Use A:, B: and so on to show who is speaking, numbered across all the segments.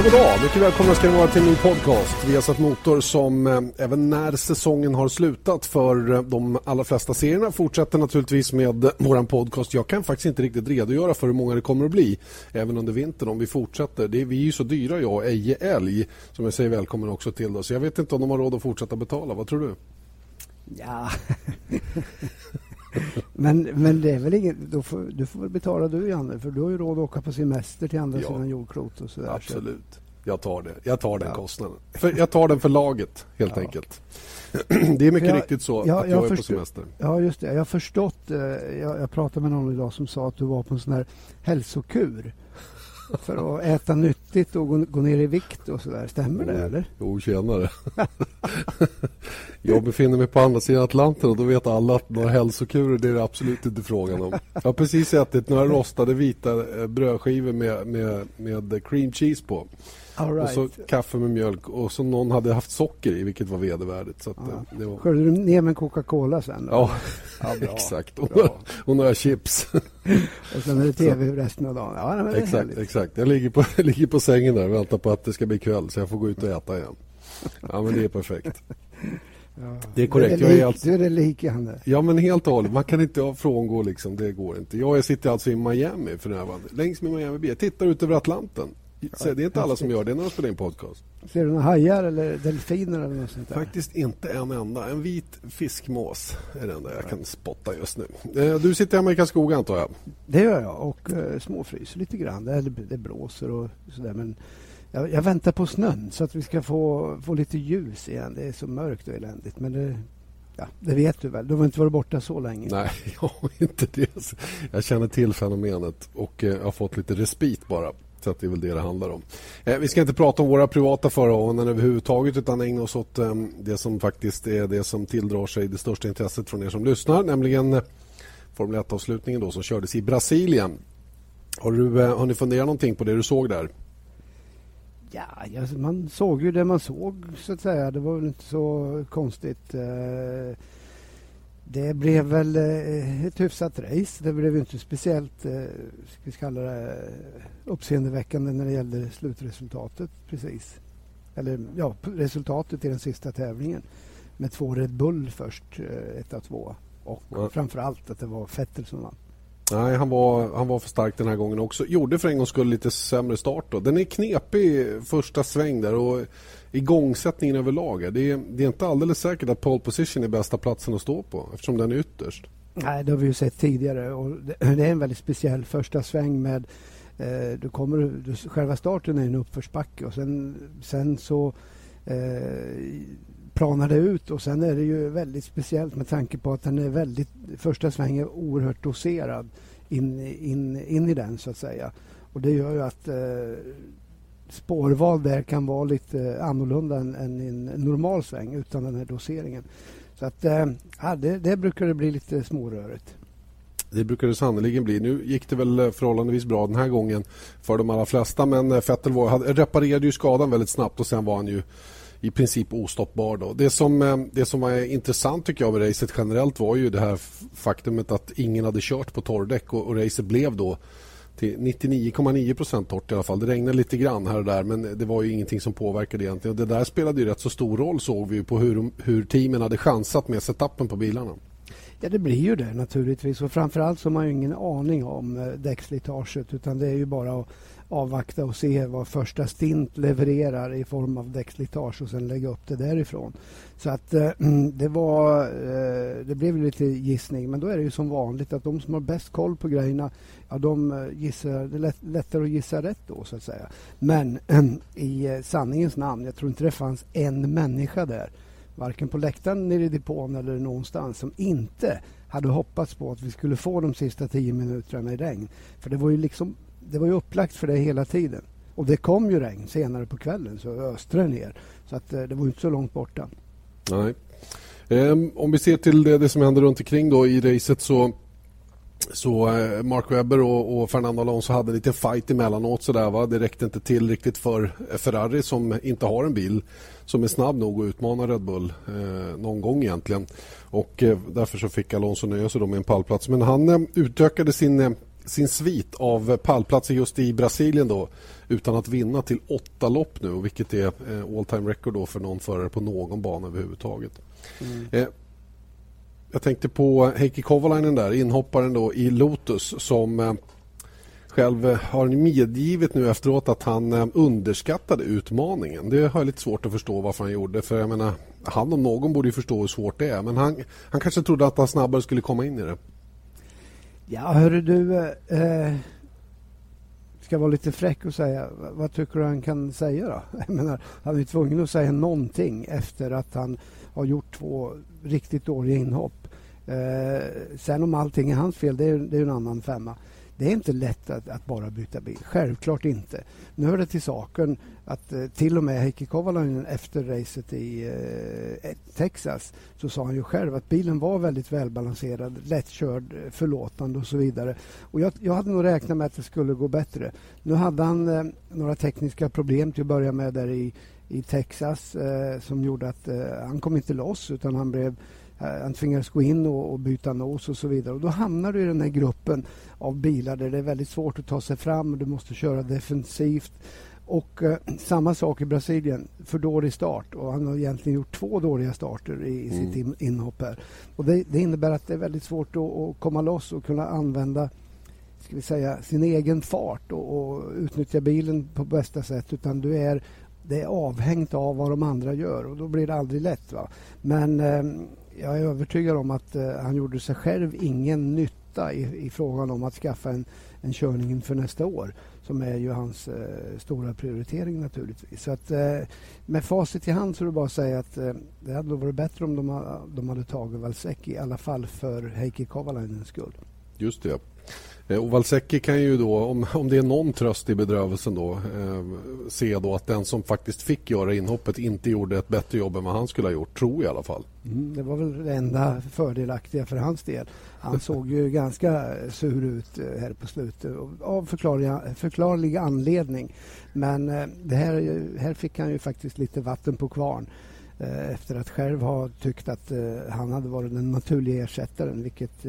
A: Ja, goddag. Mycket välkomna ska ni vara till en ny podcast. Vi har satt Motor som eh, även när säsongen har slutat för eh, de allra flesta serierna fortsätter naturligtvis med vår podcast. Jag kan faktiskt inte riktigt redogöra för hur många det kommer att bli även under vintern om vi fortsätter. Det är, vi är ju så dyra jag och Eje Älg som jag säger välkommen också till. Då. Så jag vet inte om de har råd att fortsätta betala. Vad tror du?
B: Ja... men, men det är väl inget, då får, du får väl betala du Janne för du har ju råd att åka på semester till andra ja, sidan jordklot och sådär.
A: Absolut. Jag tar det. Jag tar den ja. kostnaden. För jag tar den för laget helt ja. enkelt. Det är mycket jag, riktigt så ja, att jag, jag är på semester.
B: Ja, just det. Jag har förstått. Eh, jag, jag pratade med någon idag som sa att du var på en sån här hälsokur för att äta nyttigt och gå, gå ner i vikt och sådär. Stämmer det eller?
A: Jo, tjenare. jag befinner mig på andra sidan Atlanten och då vet alla att några hälsokurer det är det absolut inte frågan om. Jag har precis ätit några rostade vita eh, brödskivor med, med, med cream cheese på. Right. Och så kaffe med mjölk och så någon hade haft socker i vilket var vedervärdigt. Så att,
B: ja. det var... Skölde du ner med Coca-Cola sen?
A: Ja, ja exakt. Och, bra. och några chips.
B: och sen är det tv resten av dagen. Ja,
A: men exakt, exakt. Jag ligger på, ligger på sängen där och väntar på att det ska bli kväll så jag får gå ut och äta igen. Ja, men det är perfekt. Ja. Det är korrekt.
B: Du är, lik, alltså... du är lik Janne.
A: Ja, men helt och hållet. Man kan inte frångå liksom. Det går inte. Jag sitter alltså i Miami för närvarande. Längs med Miami Jag tittar ut över Atlanten. Så det är inte alla som gör det när de spelar in podcast.
B: Ser du några hajar eller delfiner eller något sånt där?
A: Faktiskt inte en enda. En vit fiskmås är det enda jag kan spotta just nu. Eh, du sitter hemma i Karlskoga antar jag?
B: Det gör jag och uh, småfryser lite grann. Det, det blåser och sådär men jag, jag, väntar på snön så att vi ska få, få lite ljus igen. Det är så mörkt och eländigt men det, Ja, det vet du väl? Du har inte varit borta så länge?
A: Nej, jag har inte det. Jag känner till fenomenet och eh, har fått lite respit bara. Så det är väl det det handlar om. Eh, vi ska inte prata om våra privata förehavanden överhuvudtaget utan ägna oss åt eh, det som faktiskt är det som tilldrar sig det största intresset från er som lyssnar, nämligen eh, Formel 1-avslutningen som kördes i Brasilien. Har du eh, har ni funderat någonting på det du såg där?
B: Ja, man såg ju det man såg så att säga. Det var väl inte så konstigt. Eh, det blev väl eh, ett hyfsat race. Det blev inte speciellt eh, ska vi kalla det, uppseendeväckande när det gällde slutresultatet. precis. Eller ja, resultatet i den sista tävlingen med två Red Bull först, eh, ett av två. Och ja. framför allt att det var Vettel som vann.
A: Nej, han var, han var för stark den här gången också. Gjorde för en gångs skull lite sämre start. Då. Den är knepig första sväng där och igångsättningen överlag. Det är, det är inte alldeles säkert att pole position är bästa platsen att stå på eftersom den är ytterst.
B: Nej, det har vi ju sett tidigare och det, är en väldigt speciell första sväng med eh, du kommer, du, själva starten är en uppförsbacke och sen, sen så eh, planar det ut och sen är det ju väldigt speciellt med tanke på att den är väldigt, första svängen är oerhört doserad in, in, in i den så att säga. Och det gör ju att eh, spårval där kan vara lite eh, annorlunda än, än i en normal sväng utan den här doseringen. Så att, eh, ja, det, det brukar det bli lite smårörigt.
A: Det brukar det sannerligen bli. Nu gick det väl eh, förhållandevis bra den här gången för de allra flesta men eh, Vettel var, reparerade ju skadan väldigt snabbt och sen var han ju i princip ostoppbar. Då. Det, som, det som var intressant tycker jag med racet generellt var ju det här faktumet att ingen hade kört på torrdäck och, och racet blev då till 99,9 procent torrt i alla fall. Det regnade lite grann här och där men det var ju ingenting som påverkade egentligen. Och det där spelade ju rätt så stor roll såg vi på hur, hur teamen hade chansat med setupen på bilarna.
B: Ja, det blir ju det naturligtvis. Och framförallt så har man ju ingen aning om eh, däckslitaget utan det är ju bara att avvakta och se vad första stint levererar i form av däckslitage och sen lägga upp det därifrån. Så att eh, mm, det var, eh, det blev lite gissning men då är det ju som vanligt att de som har bäst koll på grejerna, ja de eh, gissar, det är lätt, lättare att gissa rätt då så att säga. Men i eh, sanningens namn, jag tror inte det fanns en människa där varken på läktaren nere i depån eller någonstans som inte hade hoppats på att vi skulle få de sista tio minuterna i regn. För det var ju liksom det var ju upplagt för det hela tiden. Och det kom ju regn senare på kvällen så öste det ner. Så att eh, det var inte så långt borta.
A: Nej. Um, om vi ser till det, det, som händer runt omkring då i racet så så eh, Mark Webber och, och, Fernando Alonso hade lite fight emellanåt. Sådär, va? Det räckte inte till riktigt för eh, Ferrari som inte har en bil som är snabb nog att utmana Red Bull eh, någon gång egentligen. Och eh, Därför så fick Alonso nöja sig med en pallplats. Men han eh, utökade sin sin svit av pallplatser just i Brasilien då utan att vinna till åtta lopp nu vilket är eh, all time record då för någon förare på någon bana överhuvudtaget. Mm. Eh, jag tänkte på Heikki Kovalainen där, inhopparen då i Lotus som eh, själv har medgivit nu efteråt att han underskattade utmaningen. Det har jag lite svårt att förstå varför han gjorde. För jag menar, han om någon borde förstå hur svårt det är. Men han, han kanske trodde att han snabbare skulle komma in i det.
B: Ja, hörru du. Eh, eh, ska vara lite fräck och säga, vad tycker du han kan säga då? Jag menar, han är tvungen att säga någonting efter att han har gjort två riktigt dåliga inhopp. Eh, sen om allting är hans fel, det är, det är en annan femma. Det är inte lätt att, att, bara byta bil. Självklart inte. Nu hör det till saken att eh, till och med Heikki Kovalainen efter racet i eh, Texas så sa han ju själv att bilen var väldigt välbalanserad, lättkörd, förlåtande och så vidare. Och jag, jag, hade nog räknat med att det skulle gå bättre. Nu hade han eh, några tekniska problem till att börja med där i, i Texas eh, som gjorde att eh, han kom inte loss utan han blev Eh, han tvingades gå in och, och, byta nos och så vidare. Och då hamnar du i den här gruppen av bilar där det är väldigt svårt att ta sig fram. Du måste köra defensivt. Och eh, samma sak i Brasilien, för dålig start. Och han har egentligen gjort två dåliga starter i, i sitt mm. inhopp här. Och det, det, innebär att det är väldigt svårt att, att, komma loss och kunna använda ska vi säga, sin egen fart och, och utnyttja bilen på bästa sätt. Utan du är det är avhängt av vad de andra gör och då blir det aldrig lätt. Va? Men eh, jag är övertygad om att eh, han gjorde sig själv ingen nytta i, i frågan om att skaffa en, en körning inför nästa år som är ju hans eh, stora prioritering naturligtvis. Så att, eh, med facit i hand så är det bara att säga att eh, det hade varit bättre om de, de hade tagit Valsecki i alla fall för Heikki Kovalainens skull.
A: Just det. Eh, och Valsecki kan ju då, om, om det är någon tröst i bedrövelsen då, eh, se då att den som faktiskt fick göra inhoppet inte gjorde ett bättre jobb än vad han skulle ha gjort, tror jag i alla fall.
B: Mm, det var väl det enda fördelaktiga för hans del. Han såg ju ganska sur ut eh, här på slutet av förklarlig anledning. Men eh, det här, här fick han ju faktiskt lite vatten på kvarn efter att själv ha tyckt att han hade varit den naturliga ersättaren vilket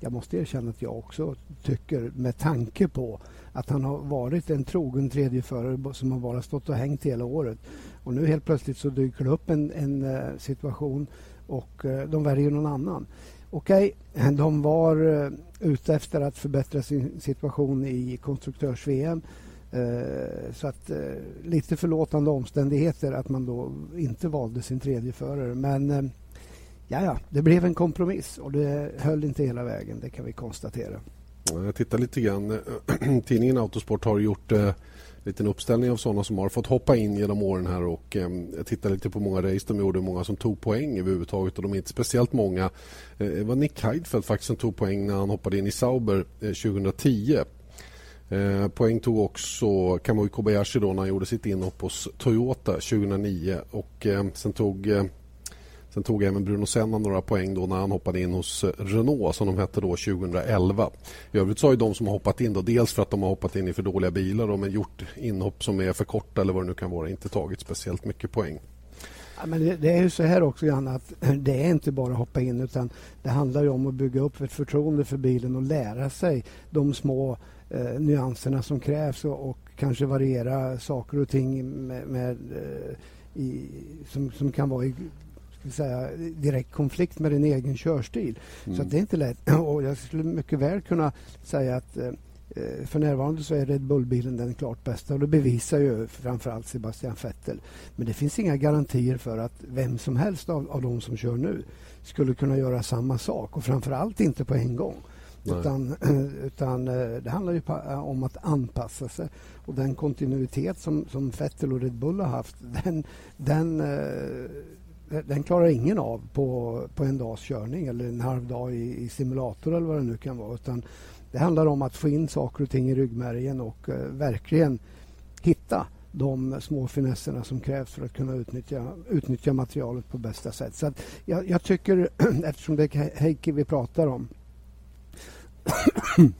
B: jag måste erkänna att jag också tycker med tanke på att han har varit en trogen tredjeförare som har bara stått och hängt hela året. Och nu helt plötsligt så dyker det upp en, en uh, situation och uh, de väljer någon annan. Okej, okay, de var uh, ute efter att förbättra sin situation i konstruktörs-VM. Så att lite förlåtande omständigheter att man då inte valde sin tredje förare. Men Ja, ja, det blev en kompromiss och det höll inte hela vägen, det kan vi konstatera.
A: Jag tittar lite grann. Tidningen Autosport har gjort eh, en liten uppställning av sådana som har fått hoppa in genom åren här och eh, jag tittar lite på många race de gjorde, många som tog poäng överhuvudtaget och de är inte speciellt många. Eh, det var Nick Heidfeldt faktiskt som tog poäng när han hoppade in i Sauber eh, 2010. Eh, poäng tog också Kamui Kobayashi då när han gjorde sitt inhopp hos Toyota 2009 och eh, sen tog eh, Sen tog även Bruno Senna några poäng då när han hoppade in hos eh, Renault som de hette då 2011. I övrigt så har de som har hoppat in då, dels för att de har hoppat in i för dåliga bilar och men gjort inhopp som är för korta eller vad det nu kan vara, inte tagit speciellt mycket poäng.
B: Ja, men det, det, är ju så här också, Janne att det är inte bara att hoppa in utan det handlar om att bygga upp ett förtroende för bilen och lära sig de små eh, nyanserna som krävs och, och, kanske variera saker och ting med, med eh, i, som, som kan vara i säga, direkt konflikt med din egen körstil. Mm. Så det är inte lätt. Och jag skulle mycket väl kunna säga att eh, för närvarande så är Red Bull-bilen den klart bästa och det bevisar ju framförallt Sebastian Vettel. Men det finns inga garantier för att vem som helst av, av de som kör nu skulle kunna göra samma sak och framförallt inte på en gång. Utan, utan eh, det handlar ju om att anpassa sig. Och den kontinuitet som, som Vettel och Red Bull har haft den, den eh, den klarar ingen av på, på en dags körning eller en halv dag i, i, simulator eller vad det nu kan vara. Utan det handlar om att få in saker och ting i ryggmärgen och eh, verkligen hitta de små finesserna som krävs för att kunna utnyttja, utnyttja materialet på bästa sätt. Så jag, jag, tycker, eftersom det är Heikki vi pratar om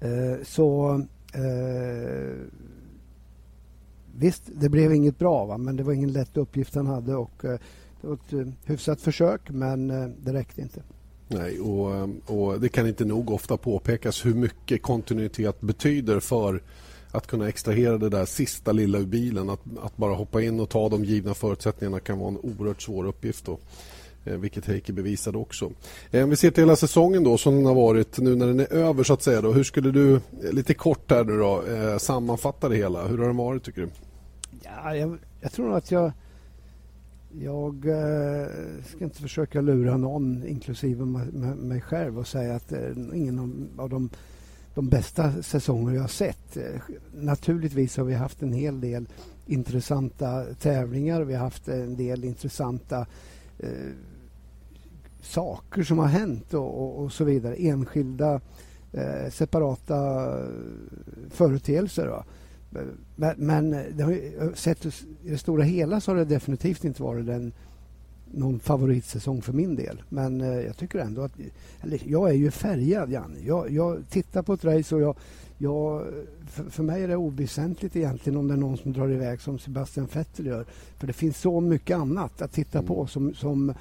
B: eh, så eh, Visst, det blev inget bra, va? men det var ingen lätt uppgift han hade. och eh, Det var ett eh, hyfsat försök, men eh, det räckte inte.
A: Nej, och, eh, och det kan inte nog ofta påpekas hur mycket kontinuitet betyder för att kunna extrahera det där sista lilla ur bilen. Att, att bara hoppa in och ta de givna förutsättningarna kan vara en oerhört svår uppgift. Då. Eh, vilket Heike bevisade också. Eh, om vi ser till hela säsongen då som den har varit nu när den är över så att säga. Då, hur skulle du, eh, lite kort här nu då, sammanfatta det hela? Hur har den varit tycker du?
B: Ja, jag, jag tror att jag jag eh, ska inte försöka lura någon, inklusive mig själv och säga att det är ingen av de, de bästa säsonger jag har sett. Naturligtvis har vi haft en hel del intressanta tävlingar. Vi har haft en del intressanta saker som har hänt och, och, och så vidare. Enskilda eh, separata företeelser. Då. Men, men det har sett i det stora hela så har det definitivt inte varit den, någon favoritsäsong för min del. Men eh, jag tycker ändå att... Eller, jag är ju färgad, Janne. Jag, jag tittar på ett race och jag... jag för, för, mig är det oväsentligt egentligen om det är någon som drar iväg som Sebastian Vettel gör. För det finns så mycket annat att titta på mm. som, som,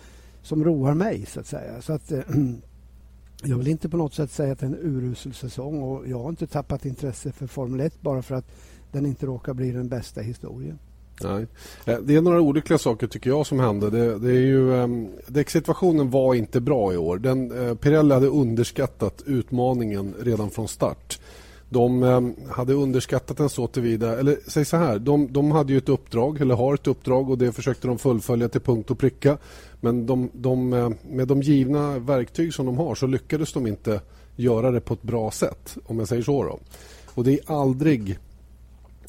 B: som roar mig, så att säga. Så att... Eh, jag vill inte på något sätt säga att det är en urusel säsong och jag har inte tappat intresse för Formel 1 bara för att den inte råkar bli den bästa historien.
A: Nej. Eh, det är några olyckliga saker tycker jag som hände. Det, det är ju, um, däcksituationen var inte bra i år. Den, uh, Pirelli hade underskattat utmaningen redan från start. De ehm, hade underskattat den så tillvida, eller säg så här, de, de hade ju ett uppdrag, eller har ett uppdrag och det försökte de fullfölja till punkt och pricka. Men de, de, ehm, med de givna verktyg som de har så lyckades de inte göra det på ett bra sätt, om jag säger så. Då. Och det är aldrig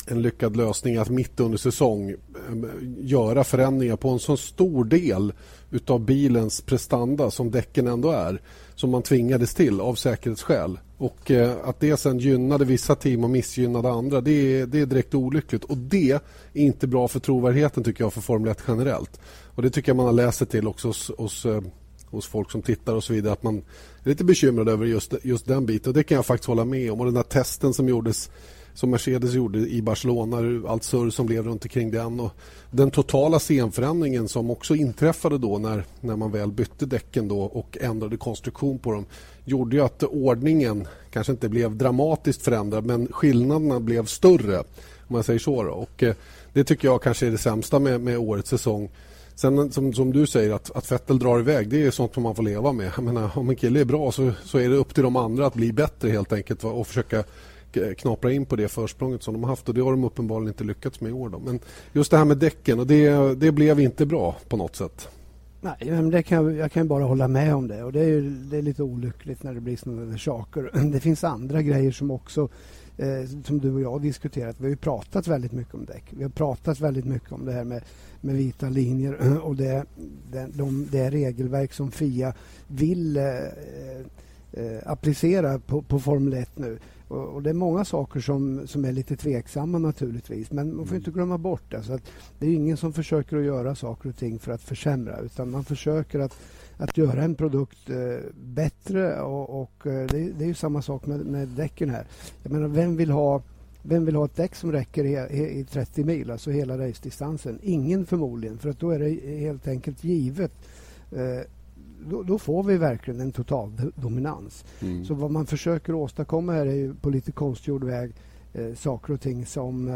A: en lyckad lösning att mitt under säsong ehm, göra förändringar på en så stor del utav bilens prestanda som däcken ändå är som man tvingades till av säkerhetsskäl. Och eh, att det sen gynnade vissa team och missgynnade andra det är, det är direkt olyckligt. Och Det är inte bra för trovärdigheten tycker jag för Formel 1 generellt. Och Det tycker jag man har läst sig till också hos, hos, eh, hos folk som tittar och så vidare. Att man är lite bekymrad över just, just den biten. Och Det kan jag faktiskt hålla med om. Och Den här testen som gjordes som Mercedes gjorde i Barcelona, allt surr som blev runt omkring den och den totala scenförändringen som också inträffade då när, när man väl bytte däcken då och ändrade konstruktion på dem gjorde ju att ordningen kanske inte blev dramatiskt förändrad men skillnaderna blev större om man säger så. Då. Och, eh, det tycker jag kanske är det sämsta med, med årets säsong. Sen eh, som, som du säger att, att Vettel drar iväg det är sånt som man får leva med. Jag menar, om en kille är bra så, så är det upp till de andra att bli bättre helt enkelt och försöka Eh, knapra in på det försprånget som de har haft och det har de uppenbarligen inte lyckats med i år. Då. Men just det här med däcken, och det, det blev inte bra på något sätt.
B: Nej, men det kan, jag kan bara hålla med om det. Och det är, det är lite olyckligt när det blir sådana saker. Det finns andra grejer som också eh, som du och jag har diskuterat. Vi har pratat väldigt mycket om däck. Vi har pratat väldigt mycket om det här med, med vita linjer och det, det, de, det regelverk som FIA vill eh, eh, applicera på, på Formel 1 nu. Och, och, det är många saker som, som är lite tveksamma naturligtvis. Men man får inte glömma bort alltså att det är ingen som försöker att göra saker och ting för att försämra. Utan man försöker att, att göra en produkt eh, bättre. Och, och eh, det, det, är ju samma sak med, med däcken här. Jag menar, vem vill ha vem vill ha ett däck som räcker i, i 30 mil, alltså hela racedistansen? Ingen förmodligen, för att då är det helt enkelt givet eh, då, då, får vi verkligen en total dominans. Mm. Så vad man försöker åstadkomma här är ju på lite konstgjord väg eh, saker och ting som, eh,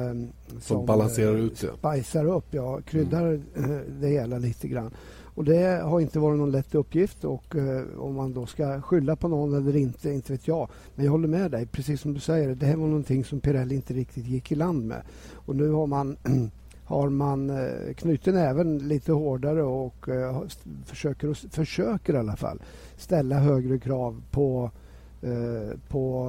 A: som, som balanserar eh, ut
B: det. Spicar upp, ja, kryddar mm. Eh, det hela lite grann. Och det har inte varit någon lätt uppgift och eh, om man då ska skylla på någon eller inte, inte vet jag. Men jag håller med dig, precis som du säger, det här var någonting som Pirelli inte riktigt gick i land med. Och nu har man har man eh, knutit näven lite hårdare och eh, försöker, försöker i alla fall ställa högre krav på, eh, på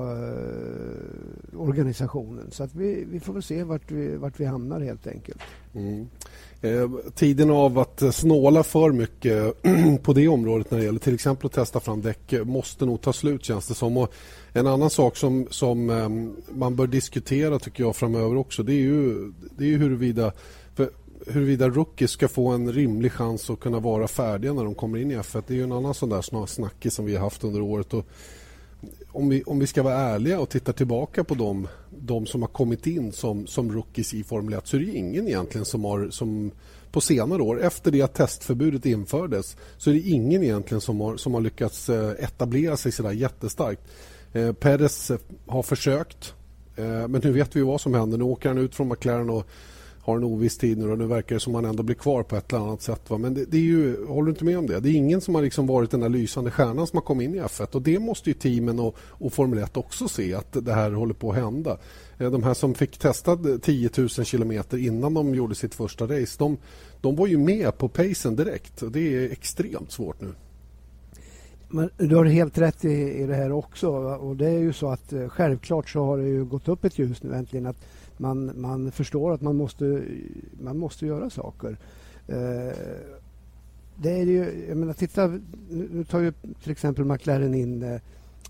B: organisationen. Så att vi, vi får väl se vart vi, vart vi hamnar helt enkelt.
A: Mm. Eh, tiden av att snåla för mycket på det området när det gäller till exempel att testa fram däck måste nog ta slut känns det som. Och en annan sak som, som ehm, man bör diskutera tycker jag framöver också det är ju, det är ju huruvida, för, huruvida rookies ska få en rimlig chans att kunna vara färdiga när de kommer in i F1. Det är ju en annan sån där snackis som vi har haft under året. Och om vi, om vi ska vara ärliga och titta tillbaka på de, de som har kommit in som, som rookies i Formel 1 så är det ingen egentligen som har som på senare år, efter det att testförbudet infördes så är det ingen egentligen som har, som har lyckats eh, etablera sig så där jättestarkt. Eh, Perez eh, har försökt, eh, men nu vet vi vad som händer. Nu åker han ut från McLaren och har en oviss tid nu och nu verkar det som att han ändå blir kvar på ett eller annat sätt. Va? Men det, det, är ju, håller du inte med om det? Det är ingen som har liksom varit den där lysande stjärnan som har kommit in i F1 och det måste ju teamen och, och Formel 1 också se att det här håller på att hända. Eh, de här som fick testa 10 000 kilometer innan de gjorde sitt första race, de, de var ju med på pacen direkt. Det är extremt svårt nu.
B: Men du har helt rätt i, i det här också. Och det är ju så att eh, självklart så har det ju gått upp ett ljus nu äntligen att man, man förstår att man måste, man måste göra saker. Eh, det är ju, jag menar, titta, nu tar ju till exempel McLaren in, eh,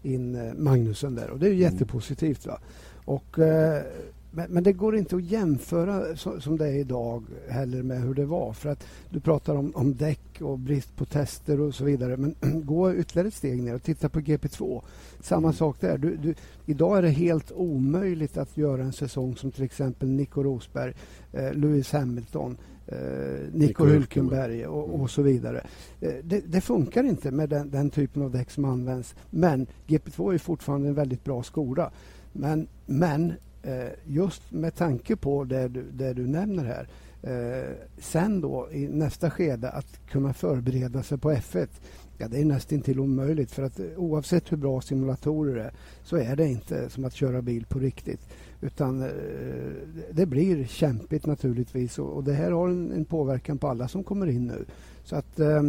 B: in eh, Magnusen där och det är ju mm. jättepositivt. Va? Och, eh, men, men, det går inte att jämföra så, som det är idag heller med hur det var. För att Du pratar om, om däck och brist på tester och så vidare. Men gå ytterligare ett steg ner och titta på GP2. Samma mm. sak där. Du, du, idag är det helt omöjligt att göra en säsong som till exempel Nico Rosberg, eh, Lewis Hamilton, eh, Nico Hülkenberg och, och, så vidare. Eh, det, det, funkar inte med den, den, typen av däck som används. Men GP2 är fortfarande en väldigt bra skola. Men, men Eh, just med tanke på det du, det du nämner här. Eh, sen då i nästa skede att kunna förbereda sig på F1. Ja, det är nästan till omöjligt för att eh, oavsett hur bra simulatorer är så är det inte som att köra bil på riktigt. Utan eh, det blir kämpigt naturligtvis och, och det här har en, en, påverkan på alla som kommer in nu. Så att eh,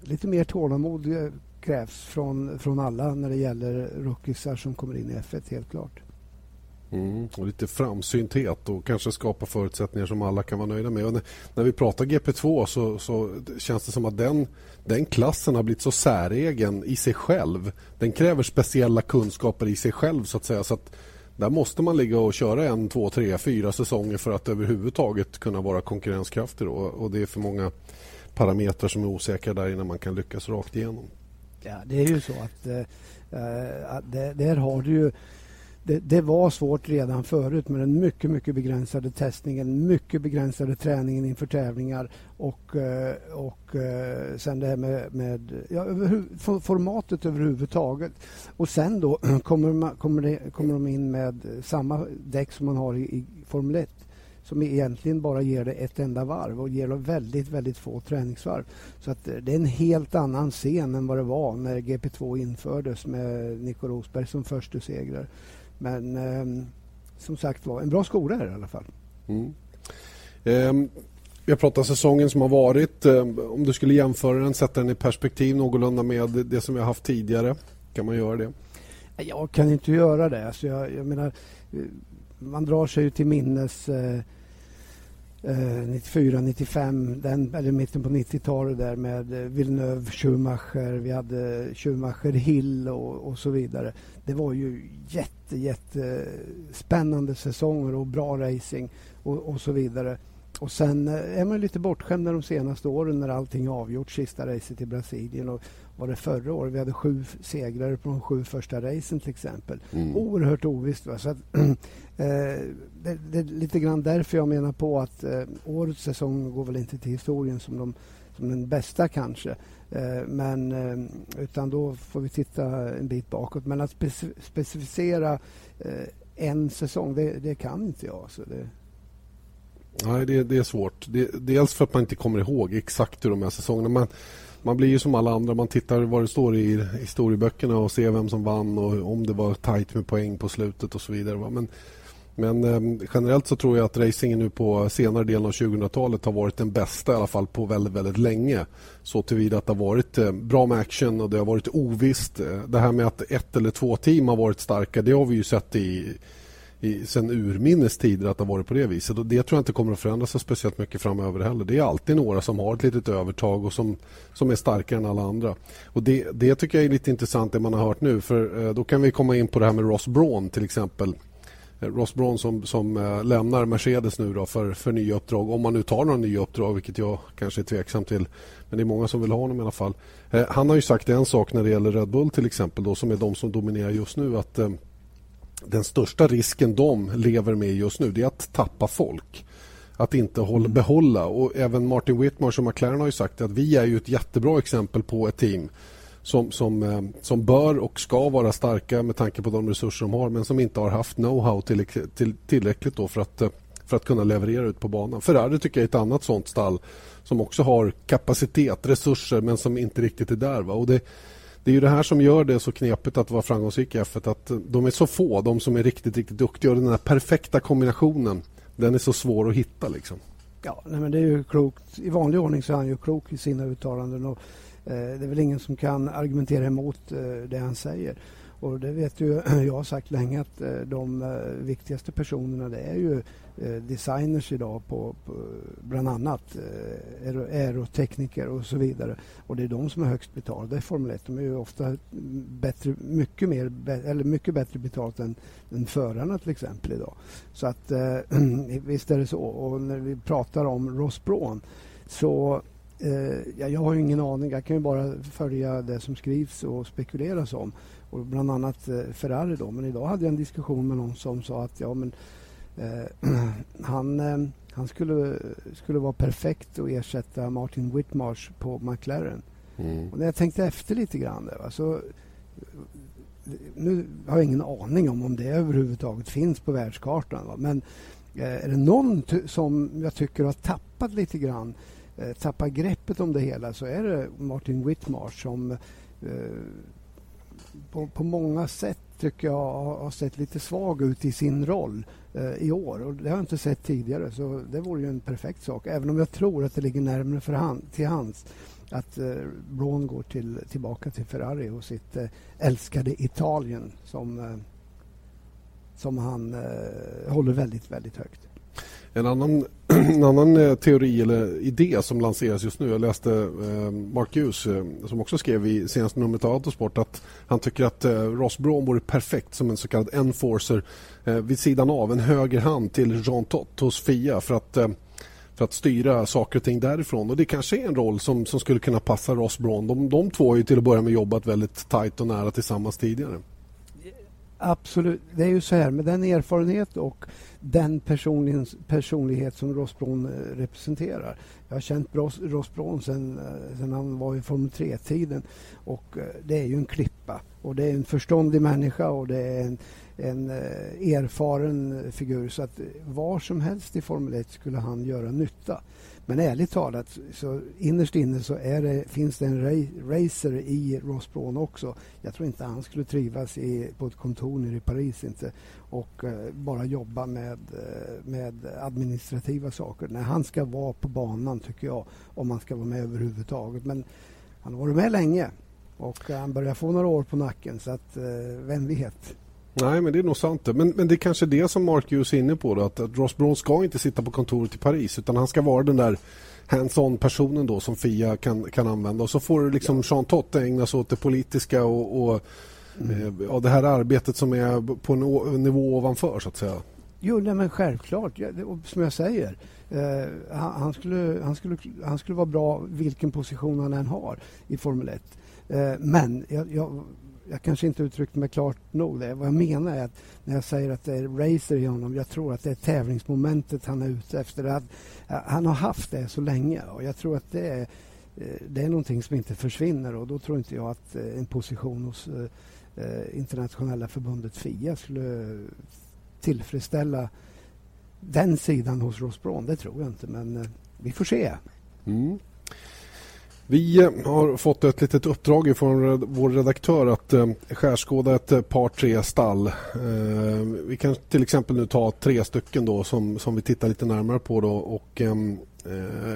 B: lite mer tålamod eh, krävs från, från alla när det gäller rookiesar som kommer in i F1 helt klart.
A: Mm, och lite framsynthet och kanske skapa förutsättningar som alla kan vara nöjda med. När, när vi pratar GP2 så, så känns det som att den, den klassen har blivit så säregen i sig själv. Den kräver speciella kunskaper i sig själv så att säga. Så att där måste man ligga och köra en, två, tre, fyra säsonger för att överhuvudtaget kunna vara konkurrenskraftig. Då. Och det är för många parametrar som är osäkra där innan man kan lyckas rakt igenom.
B: Ja, det är ju så att äh, det, där har du ju det, det, var svårt redan förut med den mycket, mycket begränsade testningen, mycket begränsade träningen inför tävlingar och, eh, och eh, sen det här med, med ja, formatet överhuvudtaget. Och sen då kommer, man, kommer, det, kommer de in med samma däck som man har i, i Formel 1 som egentligen bara ger det ett enda varv och ger det väldigt, väldigt få träningsvarv. Så att eh, det är en helt annan scen än vad det var när GP2 infördes med Nico Rosberg som första segrare. Men eh, som sagt var, en bra skola är det i alla fall. Mm.
A: Eh, vi har pratat säsongen som har varit. Eh, om du skulle jämföra den, sätta den i perspektiv någorlunda med det som vi har haft tidigare. Kan man göra det?
B: Jag kan inte göra det. Alltså jag, jag menar, eh, man drar sig ju till minnes eh, 94, 95, den, eller mitten på 90-talet där med eh, Villeneuve, Schumacher, vi hade Schumacher Hill och, och, så vidare. Det var ju jätte, jätte spännande säsonger och bra racing och, och så vidare. Och sen eh, är man lite bortskämd de senaste åren när allting avgjort. Sista racet i Brasilien och var det förra året. Vi hade sju segrare på de sju första racen till exempel. Mm. Oerhört ovisst. Va? Så att, eh, det, det, är lite grann därför jag menar på att eh, årets säsong går väl inte till historien som, de, som den bästa kanske. Eh, men, eh, utan då får vi titta en bit bakåt. Men att specificera eh, en säsong, det, det, kan inte jag. Så det,
A: Nej, det, det är svårt. Det, dels för att man inte kommer ihåg exakt hur de här säsongerna... Man, man blir ju som alla andra. Man tittar vad det står i historieböckerna och ser vem som vann och om det var tajt med poäng på slutet och så vidare. Men, men eh, generellt så tror jag att racingen nu på senare delen av 2000-talet har varit den bästa i alla fall på väldigt, väldigt länge. Så tillvida att det har varit eh, bra med action och det har varit ovisst. Eh, det här med att ett eller två team har varit starka, det har vi ju sett i i, sen urminnes tider att det har varit på det viset. Och det tror jag inte kommer att förändras speciellt mycket framöver heller. Det är alltid några som har ett litet övertag och som, som är starkare än alla andra. Och det, det tycker jag är lite intressant det man har hört nu. För eh, då kan vi komma in på det här med Ross Braun till exempel. Ross Braun som, som lämnar Mercedes nu då för, för nya uppdrag. Om man nu tar några nya uppdrag, vilket jag kanske är tveksam till. Men det är många som vill ha honom i alla fall. Han har ju sagt en sak när det gäller Red Bull till exempel då, som är de som dominerar just nu. att Den största risken de lever med just nu det är att tappa folk att inte hålla, mm. behålla. Och även Martin Whitmarsh och McLaren har ju sagt att vi är ju ett jättebra exempel på ett team som, som, eh, som bör och ska vara starka med tanke på de resurser de har men som inte har haft know-how till, till, tillräckligt då för, att, eh, för att kunna leverera ut på banan. Ferrari tycker jag är ett annat sånt stall som också har kapacitet, resurser men som inte riktigt är där. Va? Och det, det är ju det här som gör det så knepigt att vara framgångsrik i F1 att de är så få, de som är riktigt, riktigt duktiga och den här perfekta kombinationen den är så svår att hitta. Liksom.
B: Ja, nej, men det är ju klokt. I vanlig ordning så är han ju klok i sina uttalanden. Och, Eh, det är väl ingen som kan argumentera emot eh, det han säger. Och det vet ju jag har sagt länge att eh, de viktigaste personerna det är ju designers idag på, på bland annat aerotekniker och så vidare. Och det är de som är högst betalda i Formel 1. De är ju ofta bättre, mycket, mer, eller mycket bättre betalt än, än förarna till exempel idag. Så att visst är det så. Och när vi pratar om Ross Braun så ja, jag har ingen aning. Jag kan ju bara följa det som skrivs och spekuleras om och bland annat eh, Ferrari. Då. Men idag hade jag en diskussion med någon som sa att ja, men, eh, han, eh, han skulle, skulle vara perfekt att ersätta Martin Whitmarsh på McLaren. Mm. Och när jag tänkte efter lite grann där, va, så, nu har jag ingen aning om om det överhuvudtaget finns på världskartan. Va? Men eh, är det någon som jag tycker har tappat lite grann eh, greppet om det hela så är det Martin Whitmarsh som eh, på, på många sätt tycker jag har sett lite svag ut i sin roll eh, i år. Och det har jag inte sett tidigare, så det vore ju en perfekt sak. Även om jag tror att det ligger närmare för hand, till hands att eh, Braun går till, tillbaka till Ferrari och sitt eh, älskade Italien som, eh, som han eh, håller väldigt, väldigt högt.
A: En annan, en annan eh, teori eller idé som lanseras just nu. Jag läste eh, Mark Hughes eh, som också skrev i senaste numret av Autosport att han tycker att eh, Ross Braun vore perfekt som en så kallad enforcer eh, vid sidan av, en höger hand till Jean Tott hos Fia för att för att styra saker och ting därifrån. Och Det kanske är en roll som, som skulle kunna passa Ross Braun. De, de två har ju till att börja med jobbat väldigt tajt och nära tillsammans tidigare.
B: Absolut. Det är ju så här, med den erfarenhet och den personlighet som Ross Braun eh, representerar. Jag har känt Ross Braun sen, eh, sen han var i Formel 3-tiden och eh, det är ju en klippa och det är en förståndig människa och det är en, en erfaren figur så att var som helst i Formel 1 skulle han göra nytta. Men ärligt talat, så innerst inne så det, finns det en racer i Ross Braun också. Jag tror inte han skulle trivas i, på ett kontor nere i Paris inte och uh, bara jobba med, uh, med administrativa saker. Nej, han ska vara på banan tycker jag, om han ska vara med överhuvudtaget. Men han har varit med länge och uh, han börjar få några år på nacken så att vem vet.
A: Nej, men det är nog sant. Men, men det är kanske det som Mark Hughes är inne på. Då, att, att Ross Brown ska inte sitta på kontoret i Paris utan han ska vara den där hands-on personen då som Fia kan, kan använda. Och så får liksom ja. Jean Totte ägna sig åt det politiska och, och mm. eh, det här arbetet som är på en nivå ovanför så att säga.
B: Jo, nej, men självklart. Ja, det, som jag säger, eh, han, han, skulle, han, skulle, han skulle vara bra vilken position han än har i Formel 1. Eh, men jag, jag jag kanske inte uttryckte mig klart nog. Det. Vad jag menar är att när jag säger att det är racer i honom, jag tror att det är tävlingsmomentet han är ute efter. Att, han har haft det så länge och jag tror att det är, eh, det är någonting som inte försvinner och då tror inte jag att eh, en position hos eh, internationella förbundet FIA skulle tillfredsställa den sidan hos Ross Braun. Det tror jag inte, men vi får se. Mm.
A: Vi eh, har fått ett litet uppdrag från vår redaktör att eh, skärskåda ett eh, par, tre stall. Vi kan till exempel nu ta tre stycken då som, som vi tittar lite närmare på då och ehm,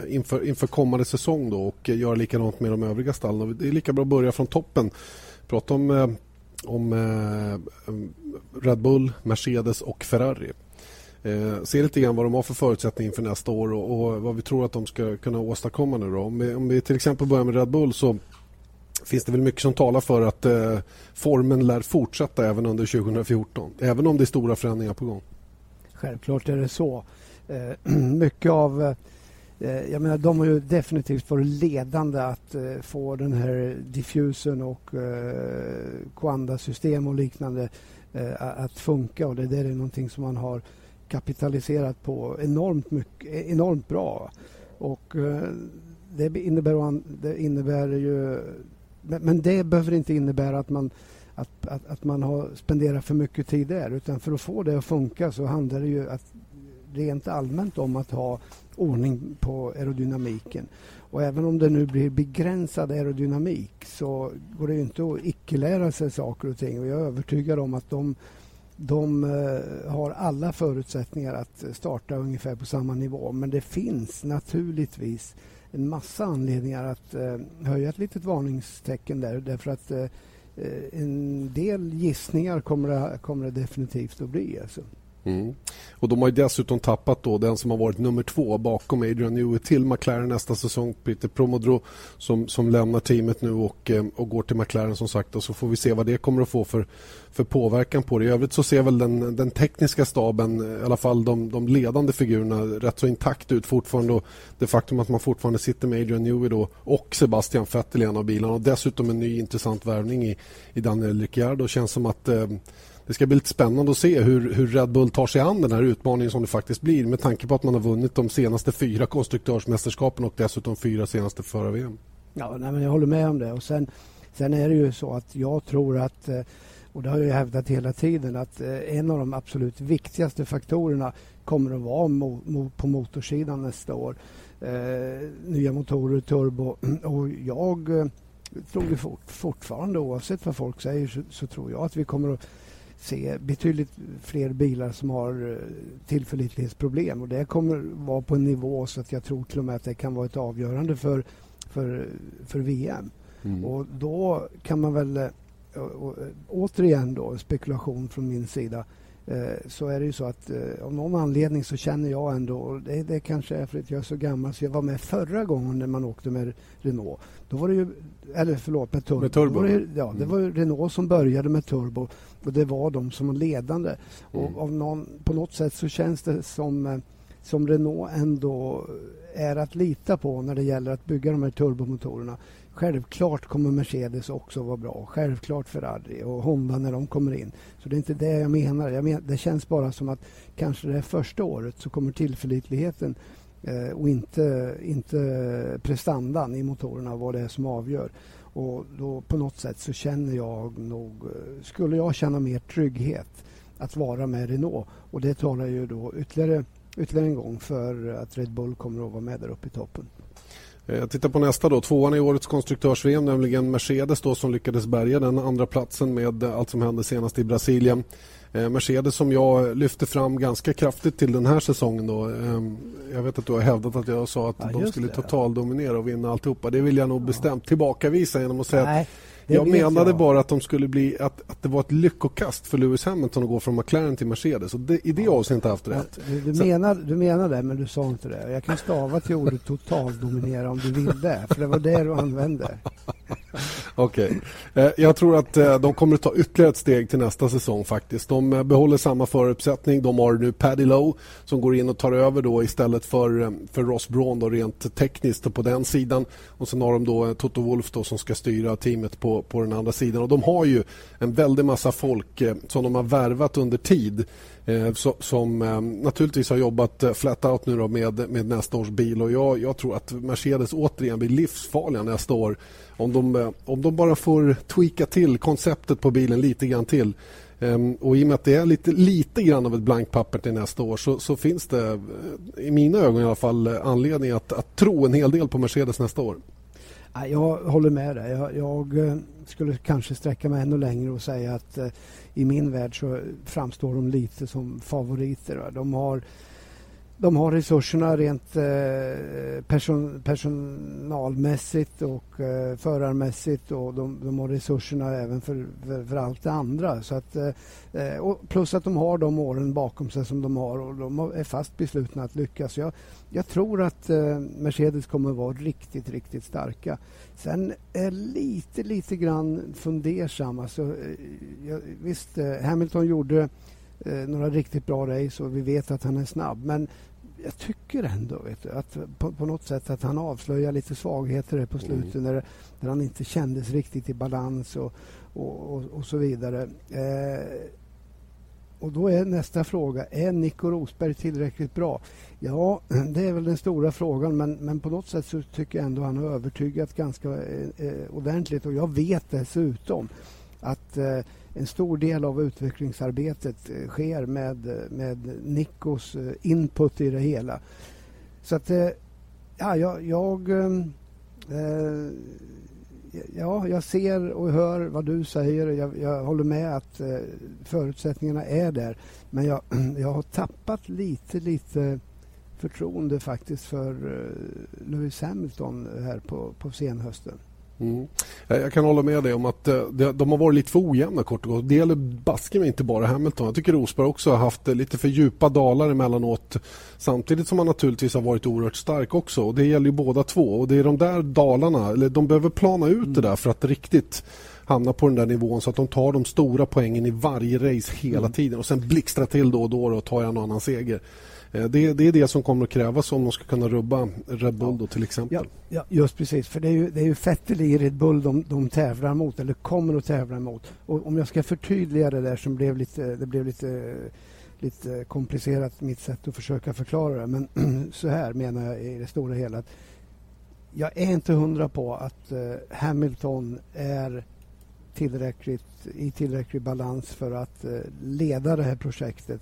A: inför, inför kommande säsong då och göra likadant med de övriga stallen. Det är lika bra att börja från toppen. Prata om, om Red Bull, Mercedes och Ferrari eh, se lite grann vad de har för förutsättningar inför nästa år och, och, vad vi tror att de ska kunna åstadkomma nu. Då. Om, vi, om vi till exempel börjar med Red Bull så finns det väl mycket som talar för att eh, formen lär fortsätta även under 2014. Även om det är stora förändringar på gång.
B: Självklart är det så. Eh, mycket av Eh, jag menar, de har ju definitivt varit ledande att eh, få den här diffusen och eh, Quanda-system och liknande eh, att funka och det där är någonting som man har kapitaliserat på enormt, mycket, e-, enormt bra. Och eh, det innebär, det innebär ju... Men, men det behöver inte innebära att man att, att, att, man har spenderat för mycket tid där. Utan för att få det att funka så handlar det ju att rent allmänt om att ha ordning på aerodynamiken. Och även om det nu blir begränsad aerodynamik så går det ju inte att icke-lära sig saker och ting. Och jag är övertygad om att de, de eh, har alla förutsättningar att starta ungefär på samma nivå. Men det finns naturligtvis en massa anledningar att eh, höja ett litet varningstecken där. Därför att eh, en del gissningar kommer det, kommer det definitivt att bli. Alltså.
A: Mm. Och De har ju dessutom tappat då den som har varit nummer två bakom Adrian Newey till McLaren nästa säsong, Peter Promodro som, som lämnar teamet nu och, eh, och går till McLaren som sagt. Och så får vi se vad det kommer att få för, för påverkan på det. I övrigt så ser väl den, den tekniska staben, eh, i alla fall de, de ledande figurerna, rätt så intakt ut fortfarande. Och det faktum att man fortfarande sitter med Adrian Newey då, och Sebastian Vettel i en av bilarna och dessutom en ny intressant värvning i, i Daniel Ricciardo känns som att eh, det ska bli lite spännande att se hur, hur Red Bull tar sig an den här utmaningen som det faktiskt blir med tanke på att man har vunnit de senaste fyra konstruktörsmästerskapen och dessutom fyra senaste förra-VM.
B: Ja, nej, men jag håller med om det. Och sen, sen är det ju så att jag tror att eh, och det har jag hävdat hela tiden att eh, en av de absolut viktigaste faktorerna kommer att vara mo mo på motorsidan nästa år. Eh, nya motorer, turbo och jag eh, tror tror fort, fortfarande oavsett vad folk säger så, så, tror jag att vi kommer att se betydligt fler bilar som har eh, tillförlitlighetsproblem. Och det kommer vara på en nivå så att jag tror till och med att det kan vara ett avgörande för, för, för VM. Mm. Och då kan man väl, och, eh, och, återigen då, spekulation från min sida, Eh, så är det ju så att eh, av någon anledning så känner jag ändå, det, det kanske är för att jag är så gammal, så jag var med förra gången när man åkte med Renault. Då var det ju, eller förlåt, med turbo.
A: Med turbo.
B: Det, ja, det mm. var Renault som började med turbo och det var de som var ledande. Mm. Och av någon, på något sätt så känns det som, eh, som Renault ändå är att lita på när det gäller att bygga de här turbomotorerna. Självklart kommer Mercedes också vara bra. Självklart Ferrari och Honda när de kommer in. Så det är inte det jag menar. Jag menar det känns bara som att kanske det första året så kommer tillförlitligheten eh, och inte, inte prestandan i motorerna vad det är som avgör. Och då på något sätt så känner jag nog, eh, skulle jag känna mer trygghet att vara med Renault. Och det talar ju då ytterligare, ytterligare en gång för att Red Bull kommer att vara med där uppe i toppen.
A: Jag eh, tittar på nästa då. Tvåan i årets konstruktörs-VM, nämligen Mercedes då, som lyckades bärga den andra platsen med allt som hände senast i Brasilien. Eh, Mercedes som jag lyfte fram ganska kraftigt till den här säsongen. Då. Ehm, jag vet att du har hävdat att jag sa att ja, de skulle totaldominera och vinna alltihopa. Det vill jag nog bestämt tillbakavisa genom att säga Nej. att jag menade jag. bara att, de skulle bli, att, att det var ett lyckokast för Lewis Hamilton att gå från McLaren till Mercedes. Och det, I det ja. avseendet har haft rätt.
B: Du, du, menar, du menar det, men du sa inte det. Jag kan stava till ordet totaldominera om du vill det, för det var det du använde.
A: Okej. Okay. Eh, jag tror att eh, de kommer att ta ytterligare ett steg till nästa säsong faktiskt. De eh, behåller samma föruppsättning. De har nu Paddy Lowe som går in och tar över då istället för, för Ross Braun då rent tekniskt på den sidan. Och sen har de då Toto Wolff som ska styra teamet på, på den andra sidan. Och de har ju en väldig massa folk eh, som de har värvat under tid eh, som eh, naturligtvis har jobbat eh, flat out nu med, med nästa års bil. Och jag, jag tror att Mercedes återigen blir livsfarliga nästa år om de, eh, om de bara får tweaka till konceptet på bilen lite grann till. Ehm, och I och med att det är lite, lite grann av ett blankt papper till nästa år så, så finns det eh, i mina ögon i alla fall anledning att, att tro en hel del på Mercedes nästa år.
B: Jag håller med dig. Jag, jag, eh, skulle kanske sträcka mig ännu längre och säga att eh, i min värld så framstår de lite som favoriter. De har de har resurserna rent eh, person, personalmässigt och eh, förarmässigt och de, de, har resurserna även för, för, för, allt det andra. Så att, eh, eh och plus att de har de åren bakom sig som de har och de är fast beslutna att lyckas. Jag, jag tror att eh, Mercedes kommer att vara riktigt, riktigt starka. Sen är jag lite, lite grann fundersam. Alltså, eh, jag, visst, Hamilton gjorde några riktigt bra race och vi vet att han är snabb. Men jag tycker ändå du, att på, på, något sätt att han avslöjar lite svagheter på slutet mm. där, där han inte kändes riktigt i balans och, och, och, och så vidare. Eh, och då är nästa fråga, är Nico Rosberg tillräckligt bra? Ja, det är väl den stora frågan, men, men på något sätt så tycker jag ändå han har övertygat ganska eh, eh ordentligt. Och jag vet dessutom att eh, en stor del av utvecklingsarbetet eh, sker med, eh, med Nikos eh, input i det hela. Så att, ja, jag, jag ehm, ja, jag ser och hör vad du säger. Jag, jag håller med att eh, förutsättningarna är där. Men jag, jag har tappat lite, lite förtroende faktiskt för eh, Lewis Hamilton här på, på senhösten.
A: Mm. Jag kan hålla med dig om att eh, de har varit lite för ojämna kort och gott. Det gäller baske inte bara Hamilton. Jag tycker Rosberg också har haft eh, lite för djupa dalar emellanåt. Samtidigt som han naturligtvis har varit oerhört stark också. Och det gäller ju båda två. Och det är de där dalarna, eller de behöver plana ut mm. det där för att riktigt hamna på den där nivån så att de tar de stora poängen i varje race hela mm. tiden och sen blixtra till då och då och tar en och annan seger. Eh, det, det, är det som kommer att krävas om de ska kunna rubba Red Bull då, till exempel.
B: Ja, ja, just precis. För det är ju, det är ju Vettel i Red Bull de, de tävlar mot, eller kommer att tävla mot. Och om jag ska förtydliga det där som blev lite, det blev lite, lite komplicerat, mitt sätt att försöka förklara det. Men så här menar jag i det stora hela. Att jag är inte hundra på att uh, Hamilton är tillräckligt, i tillräcklig balans för att uh, leda det här projektet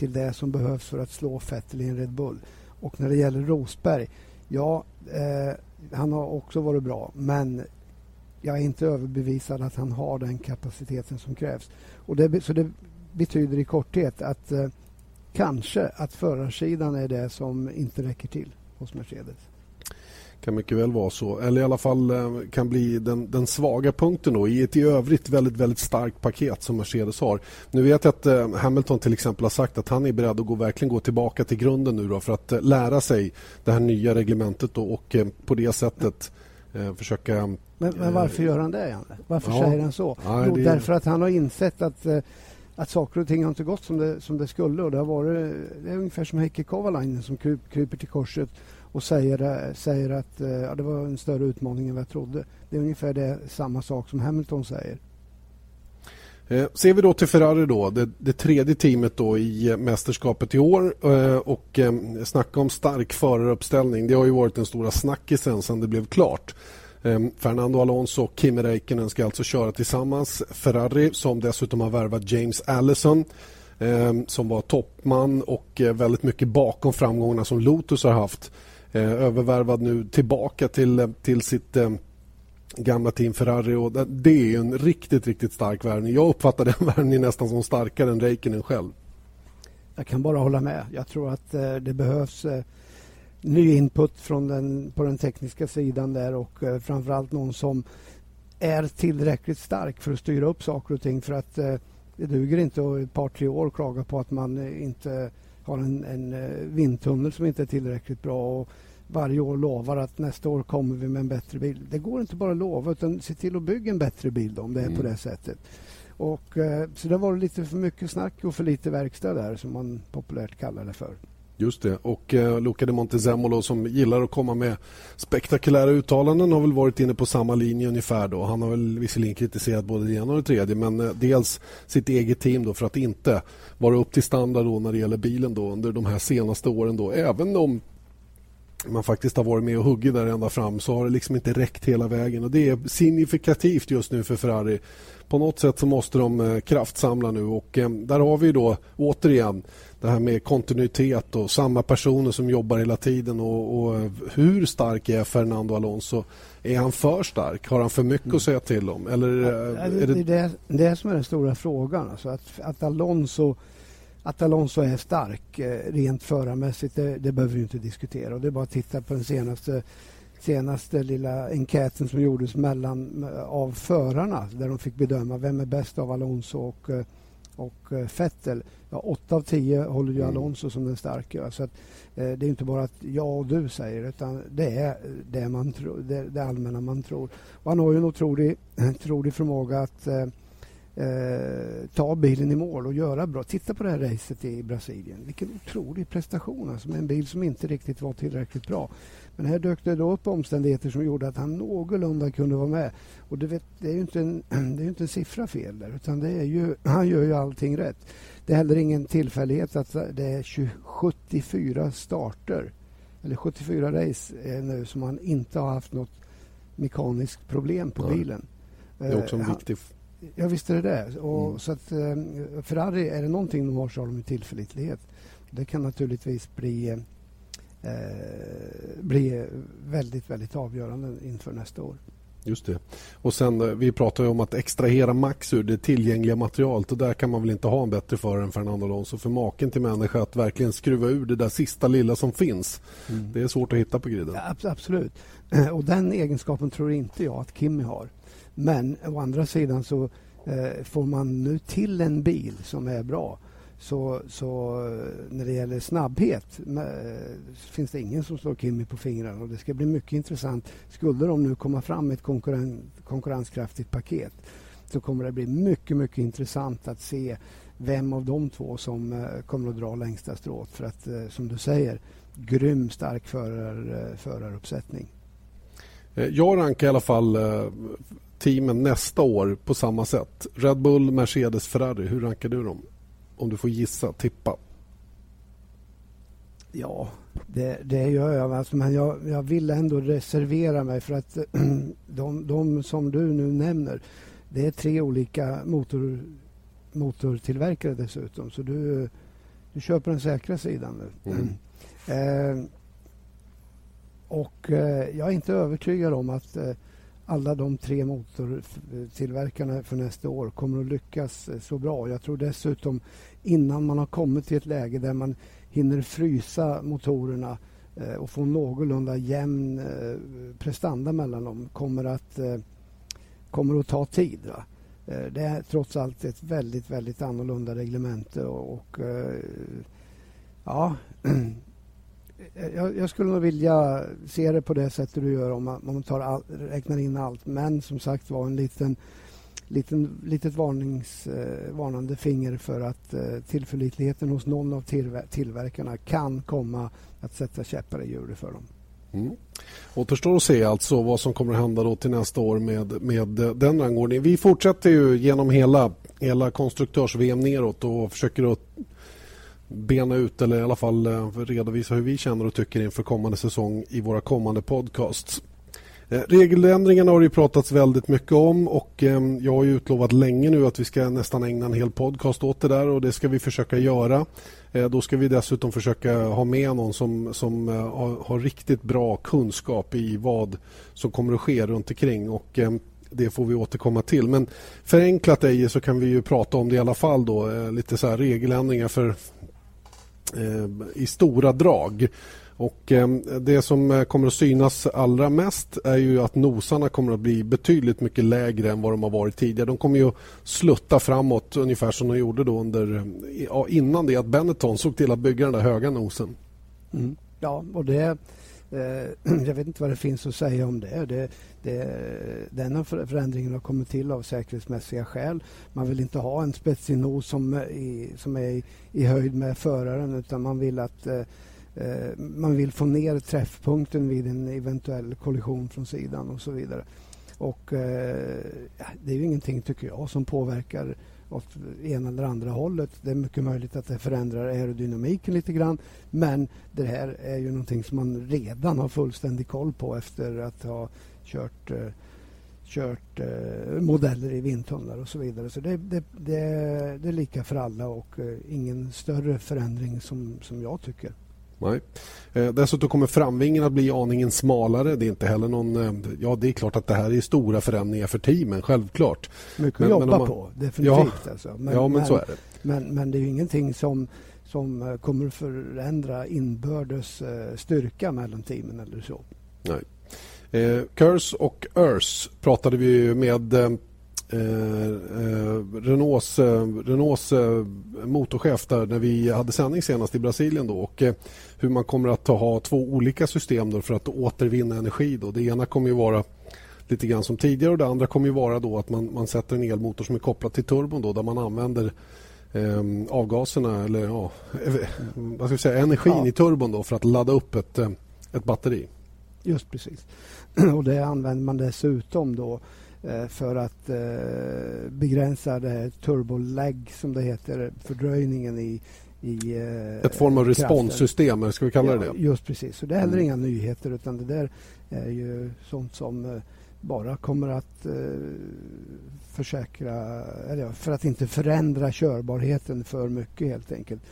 B: till det som behövs för att slå Vettel i en Red Bull. Och när det gäller Rosberg, ja, eh, han har också varit bra, men jag är inte överbevisad att han har den kapaciteten som krävs. Och det, så det betyder i korthet att eh, kanske att förarsidan är det som inte räcker till hos Mercedes
A: kan mycket väl vara så. Eller i alla fall eh, kan bli den, den svaga punkten då, i ett i övrigt väldigt, väldigt starkt paket som Mercedes har. Nu vet jag att eh, Hamilton till exempel har sagt att han är beredd att gå, verkligen gå tillbaka till grunden nu då, för att eh, lära sig det här nya reglementet då, och på det sättet försöka...
B: Men, men, varför gör han det, Janne? Varför ja, säger han så? Nej, jo, det... därför att han har insett att att saker och ting har inte gått som det, som det skulle. Och det, har varit, det är ungefär som Heikki Kovalainen som kryper till korset och säger, säger att eh, ja, det var en större utmaning än vad jag trodde. Det är ungefär det, samma sak som Hamilton säger.
A: Eh, ser vi då till Ferrari då, det, det, tredje teamet då i eh, mästerskapet i år eh, och eh, snacka om stark föraruppställning. Det har ju varit den stora snackisen sedan det blev klart. Eh, Fernando Alonso och Kimi Räikkönen ska alltså köra tillsammans. Ferrari som dessutom har värvat James Allison som var toppman och väldigt mycket bakom framgångarna som Lotus har haft Eh, övervärvad nu tillbaka till, eh, till sitt eh, gamla team Ferrari. Och det är en riktigt, riktigt stark värvning. Jag uppfattar den värvningen nästan som starkare än Räikkönen själv.
B: Jag kan bara hålla med. Jag tror att eh, det behövs eh, ny input från den, på den tekniska sidan där och eh, framförallt någon som är tillräckligt stark för att styra upp saker och ting. För att eh, det duger inte att ett par, tre år klaga på att man inte har en, en eh, vindtunnel som inte är tillräckligt bra och varje år lovar att nästa år kommer vi med en bättre bil. Det går inte bara att lova utan se till att bygga en bättre bil om det är mm. på det sättet. Och, eh, så det var lite för mycket snack och för lite verkstad där som man populärt kallar det för.
A: Just det. Och eh, Luca de Montezemolo som gillar att komma med spektakulära uttalanden har väl varit inne på samma linje ungefär. Då. Han har väl visserligen kritiserat både det ena och det tredje men eh, dels sitt eget team då för att inte vara upp till standard då när det gäller bilen då under de här senaste åren. Då. Även om man faktiskt har varit med och huggit där ända fram så har det liksom inte räckt hela vägen. och Det är signifikativt just nu för Ferrari. På något sätt så måste de eh, kraftsamla nu och eh, där har vi då återigen det här med kontinuitet och samma personer som jobbar hela tiden. Och, och, hur stark är Fernando Alonso? Är han för stark? Har han för mycket mm. att säga till om? Eller
B: ja, är det... Det, är det som är den stora frågan. Alltså att, att, Alonso, att Alonso är stark eh, rent förarmässigt, det, det behöver vi inte diskutera. Och det är bara att titta på den senaste senaste lilla enkäten som gjordes mellan av förarna där de fick bedöma vem är bäst av Alonso och eh, och eh, Vettel. Ja, åtta av tio håller ju mm. Alonso som den starka. Så att, eh, det är inte bara att jag och du säger utan det är det, man tro, det, det allmänna man tror. Och han har ju en otrolig, otrolig förmåga att eh, eh, ta bilen i mål och göra bra. Titta på det här racet i Brasilien. Vilken otrolig prestation alltså, med en bil som inte riktigt var tillräckligt bra. Men här dök det då upp omständigheter som gjorde att han någorlunda kunde vara med. Och du vet, det är ju inte en, det är inte en siffra fel där, utan det är ju, han gör ju allting rätt. Det är heller ingen tillfällighet att det är 20, 74 starter, eller 74 race nu som han inte har haft något mekaniskt problem på bilen.
A: Det är också en
B: Eh,
A: viktig...
B: Ja, visst är det det. Och,
A: Mm.
B: så att, eh, Ferrari, är det någonting de har så har de tillförlitlighet. Det kan naturligtvis bli, eh, bli väldigt, väldigt avgörande inför nästa år.
A: Just det. Och sen, eh, vi pratar ju om att extrahera max ur det tillgängliga materialet och där kan man väl inte ha en bättre förare än Fernando Alonso. För maken till människa att verkligen skruva ur det där sista lilla som finns. Det är svårt att hitta på griden.
B: Ja, abs- absolut. Och den egenskapen tror inte jag att Kimi har. Men å andra sidan så eh, får man nu till en bil som är bra så, så eh, när det gäller snabbhet med, eh, finns det ingen som slår Kimi på fingrarna. Och det ska bli mycket intressant. Skulle de nu komma fram med ett konkurren, konkurrenskraftigt paket så kommer det bli mycket, mycket intressant att se vem av de två som eh, kommer att dra längsta strået. För att, eh, som du säger, grym stark förar, eh, föraruppsättning.
A: Jag rankar i alla fall eh, teamen nästa år på samma sätt. Red Bull, Mercedes, Ferrari. Hur rankar du dem? Om du får gissa, tippa.
B: Ja, det, det gör jag. Alltså, men jag, jag vill ändå reservera mig för att de, de som du nu nämner, det är tre olika motor, motortillverkare dessutom. Så du, du på den säkra sidan nu.
A: Mm.
B: Eh, och eh, jag är inte övertygad om att eh, alla de tre motortillverkarna för nästa år kommer att lyckas eh, så bra. Jag tror dessutom innan man har kommit till ett läge där man hinner frysa motorerna eh, och få någorlunda jämn eh, prestanda mellan dem kommer att, kommer att ta tid. Va? Det är trots allt ett väldigt, väldigt annorlunda reglemente och, och ja, jag, jag skulle nog vilja se det på det sättet du gör om man, om man tar all, räknar in allt. Men som sagt var en liten, liten, litet varnings, eh, varnande finger för att eh, tillförlitligheten hos någon av tillver- tillverkarna kan komma att sätta käppar i hjulet för dem.
A: Mm. Återstår att se alltså vad som kommer att hända då till nästa år med, med eh, den rangordningen. Vi fortsätter ju genom hela, hela konstruktörs-VM neråt och försöker att bena ut eller i alla fall eh, redovisa hur vi känner och tycker inför kommande säsong i våra kommande podcasts. Eh, regeländringarna har det ju pratats väldigt mycket om och eh, jag har ju utlovat länge nu att vi ska nästan ägna en hel podcast åt det där och det ska vi försöka göra. Då ska vi dessutom försöka ha med någon som, som har, har riktigt bra kunskap i vad som kommer att ske runt omkring och det får vi återkomma till. Men förenklat Eje så kan vi ju prata om det i alla fall då. Lite så här regeländringar för Eh, i stora drag. Och eh, Det som eh, kommer att synas allra mest är ju att nosarna kommer att bli betydligt mycket lägre än vad de har varit tidigare. De kommer ju att slutta framåt ungefär som de gjorde då under, innan det att Benetton såg till att bygga den där höga nosen.
B: Mm. Ja, och det... Eh, jag vet inte vad det finns att säga om det. det, det denna för- förändringen har kommit till av säkerhetsmässiga skäl. Man vill inte ha en spetsig nos som, är i, som är i, i höjd med föraren utan man vill att eh, eh, man vill få ner träffpunkten vid en eventuell kollision från sidan och så vidare. Och eh, det är ju ingenting, tycker jag, som påverkar åt ena eller andra hållet. Det är mycket möjligt att det förändrar aerodynamiken lite grann. Men det här är ju någonting som man redan har fullständig koll på efter att ha kört, eh, kört eh, modeller i vindtunnlar och så vidare. Så det, det, det, det är lika för alla och eh, ingen större förändring som, som jag tycker.
A: Nej. Eh, dessutom kommer framvingen att bli aningen smalare. Det är inte heller någon... Eh, ja, det är klart att det här är stora förändringar för teamen, självklart.
B: Mycket
A: Men-
B: att
A: men
B: jobba
A: om man-
B: på, definitivt. alltså. men,
A: ja, men, så är det.
B: Men, men det är ju ingenting som, som eh, kommer att förändra inbördes eh, styrka mellan teamen eller så.
A: Nej. Eh, Curse och Urs pratade vi med eh, eh, Renaults, eh, Renaults eh, motorchef där när vi hade sändning senast i Brasilien då och eh, hur man kommer att ta, ha två olika system då för att återvinna energi. Då. Det ena kommer ju vara lite grann som tidigare. Och det andra kommer ju vara då att man, man sätter en elmotor som är kopplad till turbon då, där man använder eh, avgaserna eller ja, vad ska jag säga, energin ja. i turbon då för att ladda upp ett, ett batteri.
B: Just precis. Och det använder man dessutom då för att eh, begränsa det här turbolag som det heter, fördröjningen i, i
A: Ett form av responssystem, ska vi kalla det
B: ja, det? Just precis. Så det är heller mm. inga nyheter utan det där är ju sånt som bara kommer att eh, försäkra, eller för att inte förändra körbarheten för mycket helt enkelt.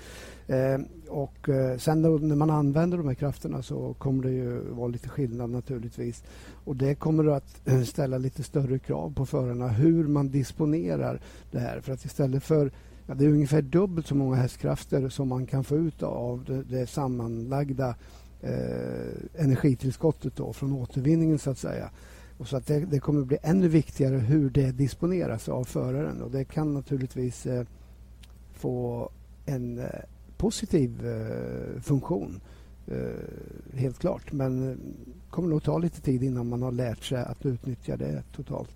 B: Eh, och eh, sen då, när man använder de här krafterna så kommer det ju vara lite skillnad naturligtvis. Och det kommer att eh, ställa lite större krav på förarna hur man disponerar det här. För att istället för Ja, det är ungefär dubbelt så många hästkrafter som man kan få ut av det, det sammanlagda eh, energitillskottet då, från återvinningen så att säga. Och så att det, det, kommer bli ännu viktigare hur det disponeras av föraren och det kan naturligtvis eh, få en eh, positiv eh, funktion. Eh, helt klart. Men det eh, kommer nog ta lite tid innan man har lärt sig att utnyttja det totalt.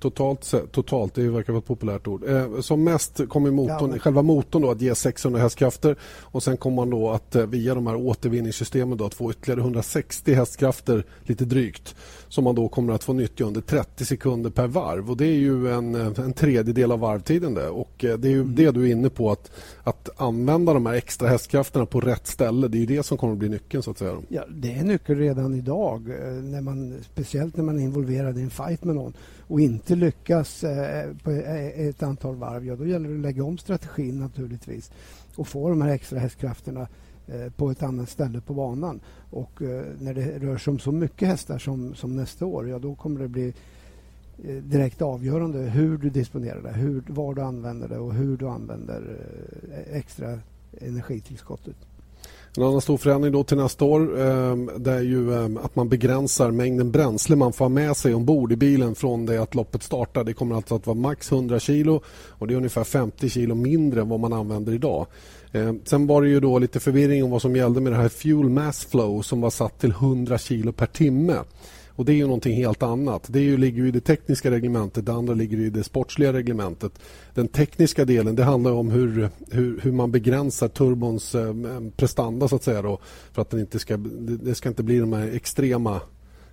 A: Totalt, totalt, det verkar vara ett populärt ord. Eh, som mest kommer motorn, ja. själva motorn då att ge 600 hästkrafter och sen kommer man då att via de här återvinningssystemen då att få ytterligare 160 hästkrafter lite drygt som man då kommer att få nyttja under 30 sekunder per varv. Och Det är ju en, en tredjedel av varvtiden. Det. Och eh, det är ju mm. det du är inne på, att, att använda de här extra hästkrafterna på rätt ställe. Det är det som kommer att bli nyckeln. så att säga.
B: Ja, det är nyckeln redan idag, eh, när man, speciellt när man är involverad i en fight med någon och inte lyckas eh, på ett antal varv. Ja, då gäller det att lägga om strategin naturligtvis och få de här extra hästkrafterna Eh, på ett annat ställe på banan. Och eh, när det rör sig om så mycket hästar som, som nästa år, ja då kommer det bli eh, direkt avgörande hur du disponerar det, hur, var du använder det och hur du använder extra energitillskottet.
A: En annan stor förändring då till nästa år eh, det är ju ehm, att man begränsar mängden bränsle man får ha med sig ombord i bilen från det att loppet startar. Det kommer alltså att vara max 100 kilo och det är ungefär 50 kilo mindre än vad man använder idag. Eh, sen var det ju då lite förvirring om vad som gällde med det här fuel mass flow som var satt till 100 kilo per timme. Och Det är ju någonting helt annat. Det är ju, ligger i det tekniska reglementet, det andra ligger i det sportsliga reglementet. Den tekniska delen det handlar om hur, hur, hur man begränsar turbons eh, prestanda så att säga. Då, för att den inte ska, det ska inte bli de här extrema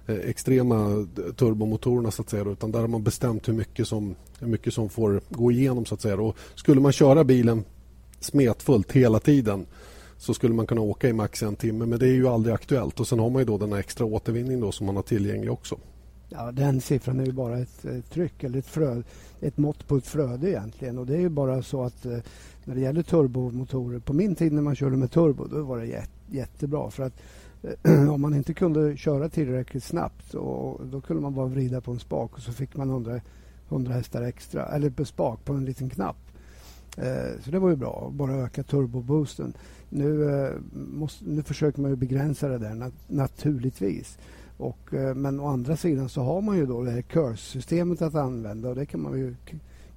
A: eh, extrema turbomotorerna så att säga. Utan där har man bestämt hur mycket som, hur mycket som får gå igenom så att säga. Och skulle man köra bilen smetfullt hela tiden så skulle man kunna åka i max en timme men det är ju aldrig aktuellt. Och Sen har man ju då den extra återvinning då som man har tillgänglig också.
B: Ja, den siffran är ju bara ett, ett tryck eller ett, frö, ett mått på ett flöde egentligen. Och det är ju bara så att eh, när det gäller turbomotorer, på min tid när man körde med turbo, då var det jätte, jättebra. För att eh, om man inte kunde köra tillräckligt snabbt och, då kunde man bara vrida på en spak och så fick man 100, 100 hästar extra, eller på spak på en liten knapp. Eh, så det var ju bra, bara öka turboboosten. Nu, eh, måste, nu försöker man ju begränsa det där naturligtvis. Och, eh, men å andra sidan så har man ju då det här curse-systemet att använda och det kan man ju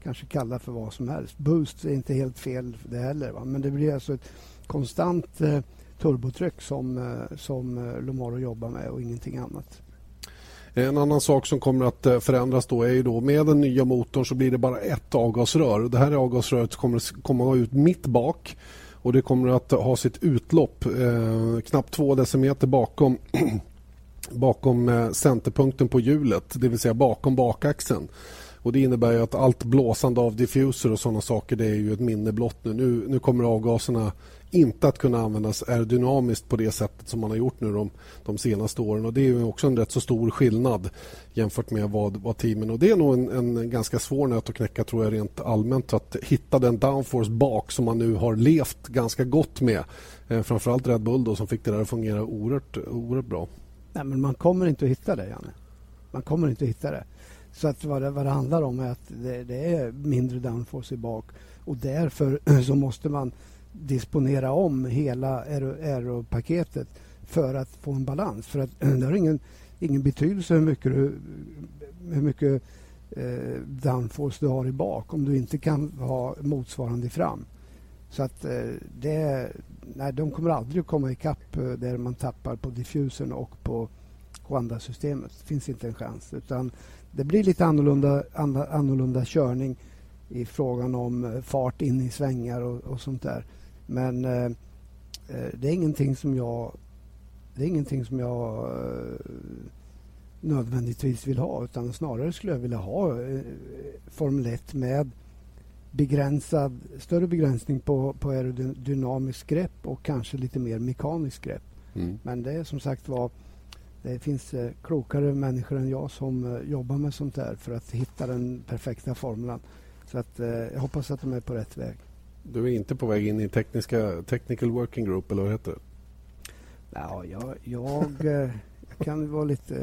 B: kanske kalla för vad som helst. Boost är inte helt fel det heller. Va? Men det blir alltså ett konstant eh, turbotryck som, eh, som Lomaro jobbar med och ingenting annat.
A: En annan sak som kommer att eh, förändras då är ju då med den nya motorn så blir det bara ett avgasrör. Det här avgasröret kommer, kommer att komma ut mitt bak och det kommer att ha sitt utlopp eh, knappt två decimeter bakom bakom eh, centerpunkten på hjulet, det vill säga bakom bakaxeln. Och Det innebär att allt blåsande av diffuser och sådana saker det är ju ett minne blott nu. nu. Nu kommer avgaserna inte att kunna användas aerodynamiskt på det sättet som man har gjort nu de, de senaste åren. Och Det är också en rätt så stor skillnad jämfört med vad, vad teamen... Och det är nog en, en ganska svår nöt att knäcka tror jag rent allmänt att hitta den downforce bak som man nu har levt ganska gott med. Eh, framförallt Red Bull då, som fick det där att fungera oerhört, oerhört bra.
B: Nej, men man kommer inte att hitta det, Janne. Man kommer inte att hitta det. Så att vad, det, vad det handlar om är att det, det är mindre downforce i bak och därför så måste man disponera om hela aeropaketet för att få en balans. För att det har ingen, ingen betydelse hur mycket, du, hur mycket eh, downforce du har i bak om du inte kan ha motsvarande fram. Så att eh, det, nej, de kommer aldrig att komma ikapp eh, där man tappar på diffusern och på Honda-systemet. Det finns inte en chans. Utan det blir lite annorlunda, annorlunda körning i frågan om eh, fart in i svängar och, och sånt där. Men eh, eh, det är ingenting som jag det är ingenting som jag eh, nödvändigtvis vill ha utan snarare skulle jag vilja ha eh, Formel 1 med begränsad, större begränsning på, på aerodynamiskt grepp och kanske lite mer mekaniskt grepp. Mm. Men det är som sagt var det finns eh, klokare människor än jag som eh, jobbar med sånt där för att hitta den perfekta formulan. Så att, eh, jag hoppas att de är på rätt väg.
A: Du är inte på väg in i tekniska, Technical Working Group, eller vad heter det?
B: Ja, jag, jag, jag kan vara lite...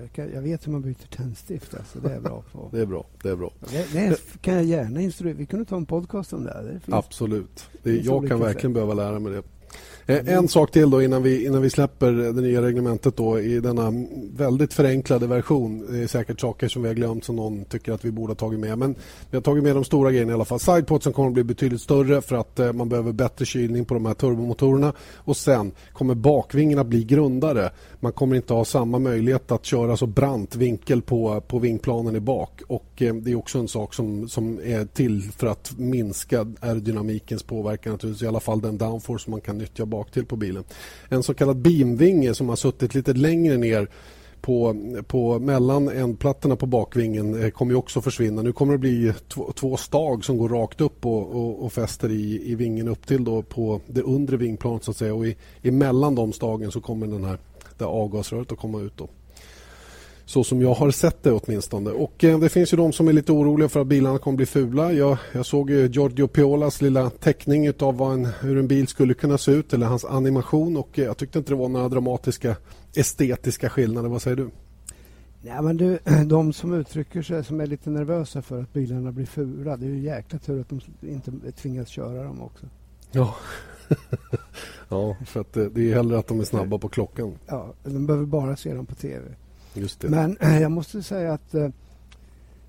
B: Jag, kan, jag, vet hur man byter tändstift. Alltså, det är bra. På.
A: Det är bra. Det är bra.
B: Det, det kan jag gärna instruera. Vi kunde ta en podcast om det. det
A: finns, Absolut. Det, jag kan verkligen sätt. behöva lära mig det. Eh, en sak till då innan vi, innan vi släpper det nya reglementet då i denna väldigt förenklade version. Det är säkert saker som vi har glömt som någon tycker att vi borde ha tagit med. Men vi har tagit med de stora grejerna i alla fall. Sidepodsen kommer att bli betydligt större för att eh, man behöver bättre kylning på de här turbomotorerna. Och sen kommer bakvingarna bli grundare. Man kommer inte ha samma möjlighet att köra så brant vinkel på, på vingplanen i bak. Och eh, det är också en sak som, som är till för att minska aerodynamikens påverkan naturligtvis. I alla fall den downforce man kan nyttja bak till på bilen. En så kallad beamvinge som har suttit lite längre ner på, på mellan ändplattorna på bakvingen eh, kommer också försvinna. Nu kommer det bli två, två stag som går rakt upp och, och, och fäster i, i vingen upp till då på det undre vingplanet så att säga. Och i, emellan de stagen så kommer den här det avgasröret att komma ut. Då så som jag har sett det åtminstone. Och eh, det finns ju de som är lite oroliga för att bilarna kommer bli fula. Jag, jag såg Giorgio Piolas lilla teckning av en, hur en bil skulle kunna se ut, eller hans animation och eh, jag tyckte inte det var några dramatiska estetiska skillnader. Vad säger du?
B: Ja, men du, de som uttrycker sig som är lite nervösa för att bilarna blir fula, det är ju jäkla tur att de inte tvingas köra dem också.
A: Ja, ja för att det, det är hellre att de är snabba på klockan.
B: Ja, de behöver bara se dem på tv. Men äh, jag måste säga att äh,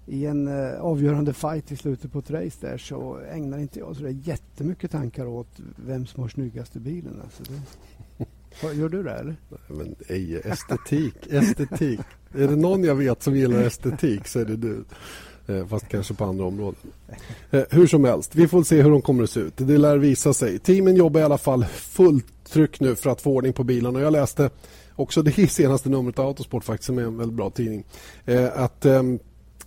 B: i en äh, avgörande fight i slutet på ett race där så ägnar inte jag så jättemycket tankar åt vem som har snyggaste bilen. Alltså det... Gör du det eller?
A: Men ej, estetik, estetik. är det någon jag vet som gillar estetik så är det du. Eh, fast kanske på andra områden. Eh, hur som helst, vi får se hur de kommer att se ut. Det lär visa sig. Teamen jobbar i alla fall fullt tryck nu för att få ordning på bilarna. Jag läste också det senaste numret av Autosport faktiskt, som är en väldigt bra tidning. Eh, att ehm,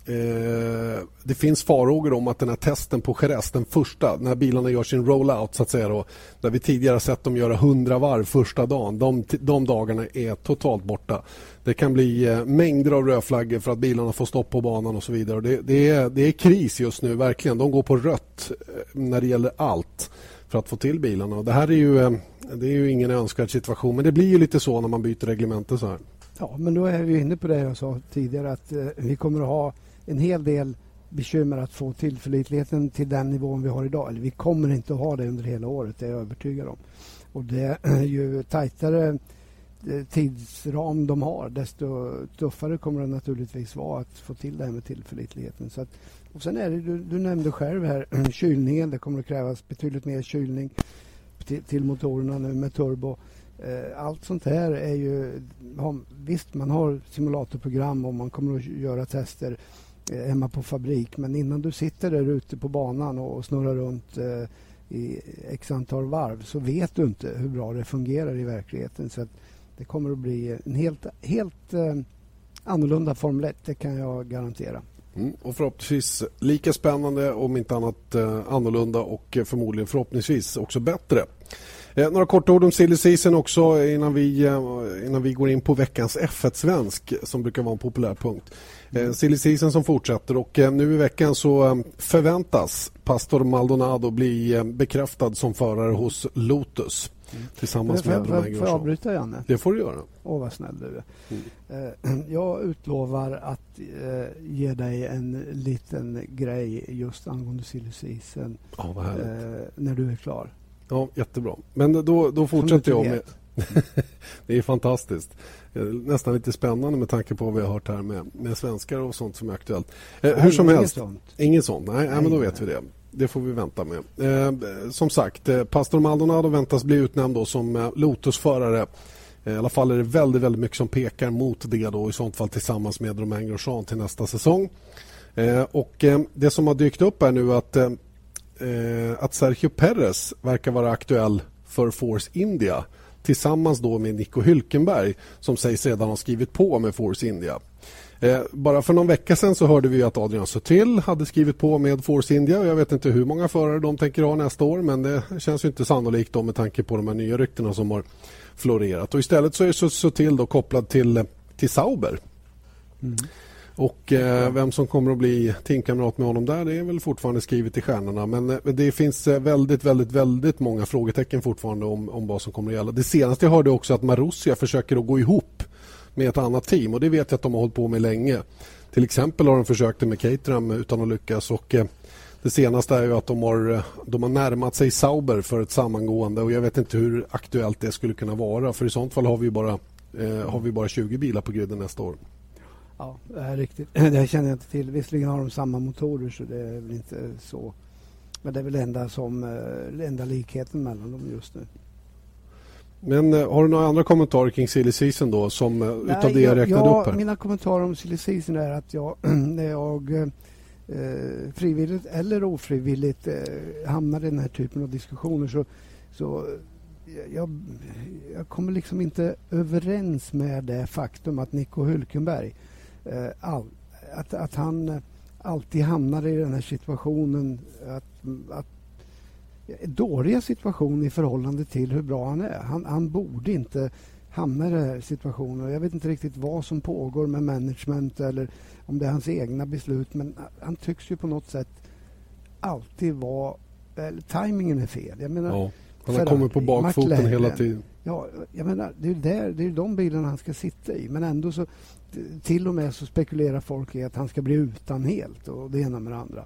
A: eh, det finns farhågor om att den här testen på Jerez, den första, när bilarna gör sin rollout så att säga då, där vi tidigare sett dem göra 100 varv första dagen, de, de dagarna är totalt borta. Det kan bli eh, mängder av rödflaggor för att bilarna får stopp på banan och så vidare. Det, det, är, det är kris just nu, verkligen. De går på rött eh, när det gäller allt för att få till bilarna. Och det här är ju, eh, det är ju ingen önskvärd situation, men det blir ju lite så när man byter reglemente så här.
B: Ja, men då är vi inne på det jag sa tidigare att eh, vi kommer att ha en hel del bekymmer att få tillförlitligheten till den nivån vi har idag. Eller vi kommer inte att ha det under hela året, det är jag övertygad om. Och det är ju tajtare Eh, tidsram de har desto tuffare kommer det naturligtvis vara att få till det här med tillförlitligheten. Så att och sen är det, du, du nämnde själv här kylningen. Det kommer att krävas betydligt mer kylning till, till motorerna nu med turbo. Eh, allt sånt här är ju... Visst, man har simulatorprogram och man kommer att göra tester eh, hemma på fabrik. Men innan du sitter där ute på banan och snurrar runt eh, i x antal varv så vet du inte hur bra det fungerar i verkligheten. Så det kommer att bli en helt, helt annorlunda Formel 1, det kan jag garantera.
A: Mm, och förhoppningsvis lika spännande, om inte annat eh, annorlunda och förmodligen förhoppningsvis också bättre. Eh, några korta ord om silly season också innan vi, eh, innan vi går in på veckans F1-svensk som brukar vara en populär punkt. Eh, mm. silly season som fortsätter och eh, nu i veckan så eh, förväntas Pastor Maldonado bli eh, bekräftad som förare hos Lotus. Mm. Tillsammans
B: med Får, får jag avbryta Janne?
A: Det får du göra.
B: Åh vad snäll du är. Mm. Eh, jag utlovar att eh, ge dig en liten grej just angående silly.
A: Ja,
B: eh, när du är klar.
A: Ja, jättebra. Men då, då fortsätter jag med... det är fantastiskt. Nästan lite spännande med tanke på vad vi har hört här med, med svenskar och sånt som är aktuellt. Eh, hur som helst. Sånt. Inget sånt. Nej, nej, men då vet vi det det får vi vänta med. Eh, som sagt, eh, Pastor Maldonado väntas bli utnämnd som eh, Lotusförare eh, I alla fall är det väldigt, väldigt mycket som pekar mot det då, i sånt fall tillsammans med Romain Grosjean till nästa säsong. Eh, och eh, Det som har dykt upp är nu att, att Sergio Perez verkar vara aktuell för Force India tillsammans då med Nico Hylkenberg som sägs redan ha skrivit på med Force India. Eh, bara för någon vecka sedan så hörde vi att Adrian Sutil hade skrivit på med Force India. Jag vet inte hur många förare de tänker ha nästa år men det känns inte sannolikt då med tanke på de här nya ryktena som har florerat. Och istället så är Sutil då kopplad till, till Sauber. Mm. Och eh, vem som kommer att bli teamkamrat med honom där det är väl fortfarande skrivet i stjärnorna. Men eh, det finns eh, väldigt, väldigt, väldigt många frågetecken fortfarande om, om vad som kommer att gälla. Det senaste jag hörde också att Marussia försöker att gå ihop med ett annat team och det vet jag att de har hållit på med länge. Till exempel har de försökt det med Caterham utan att lyckas och eh, det senaste är ju att de har, eh, de har närmat sig Sauber för ett sammangående och jag vet inte hur aktuellt det skulle kunna vara för i sånt fall har vi bara, eh, har vi bara 20 bilar på griden nästa år.
B: Ja, det är riktigt. Det känner jag inte till. Visserligen har de samma motorer så det är väl inte så. Men det är väl enda, som, eh, enda likheten mellan dem just nu.
A: Men eh, har du några andra kommentarer kring silly season då, som, eh, Nej, utav det jag, räknade
B: ja,
A: upp här?
B: Mina kommentarer om silly season är att jag, när jag eh, frivilligt eller ofrivilligt eh, hamnar i den här typen av diskussioner så, så jag, jag kommer liksom inte överens med det faktum att Nico Hülkenberg Eh, all, att, att han alltid hamnar i den här situationen att, att dåliga situation i förhållande till hur bra han är. Han, han borde inte hamna i den här situationen. Jag vet inte riktigt vad som pågår med management eller om det är hans egna beslut men han tycks ju på något sätt alltid vara... Eller, tajmingen är fel. Jag menar,
A: ja, han har kommit på bakfoten hela tiden.
B: Ja, jag menar, det är, där, det är de bilarna han ska sitta i men ändå så till och med så spekulerar folk i att han ska bli utan helt och det ena med det andra.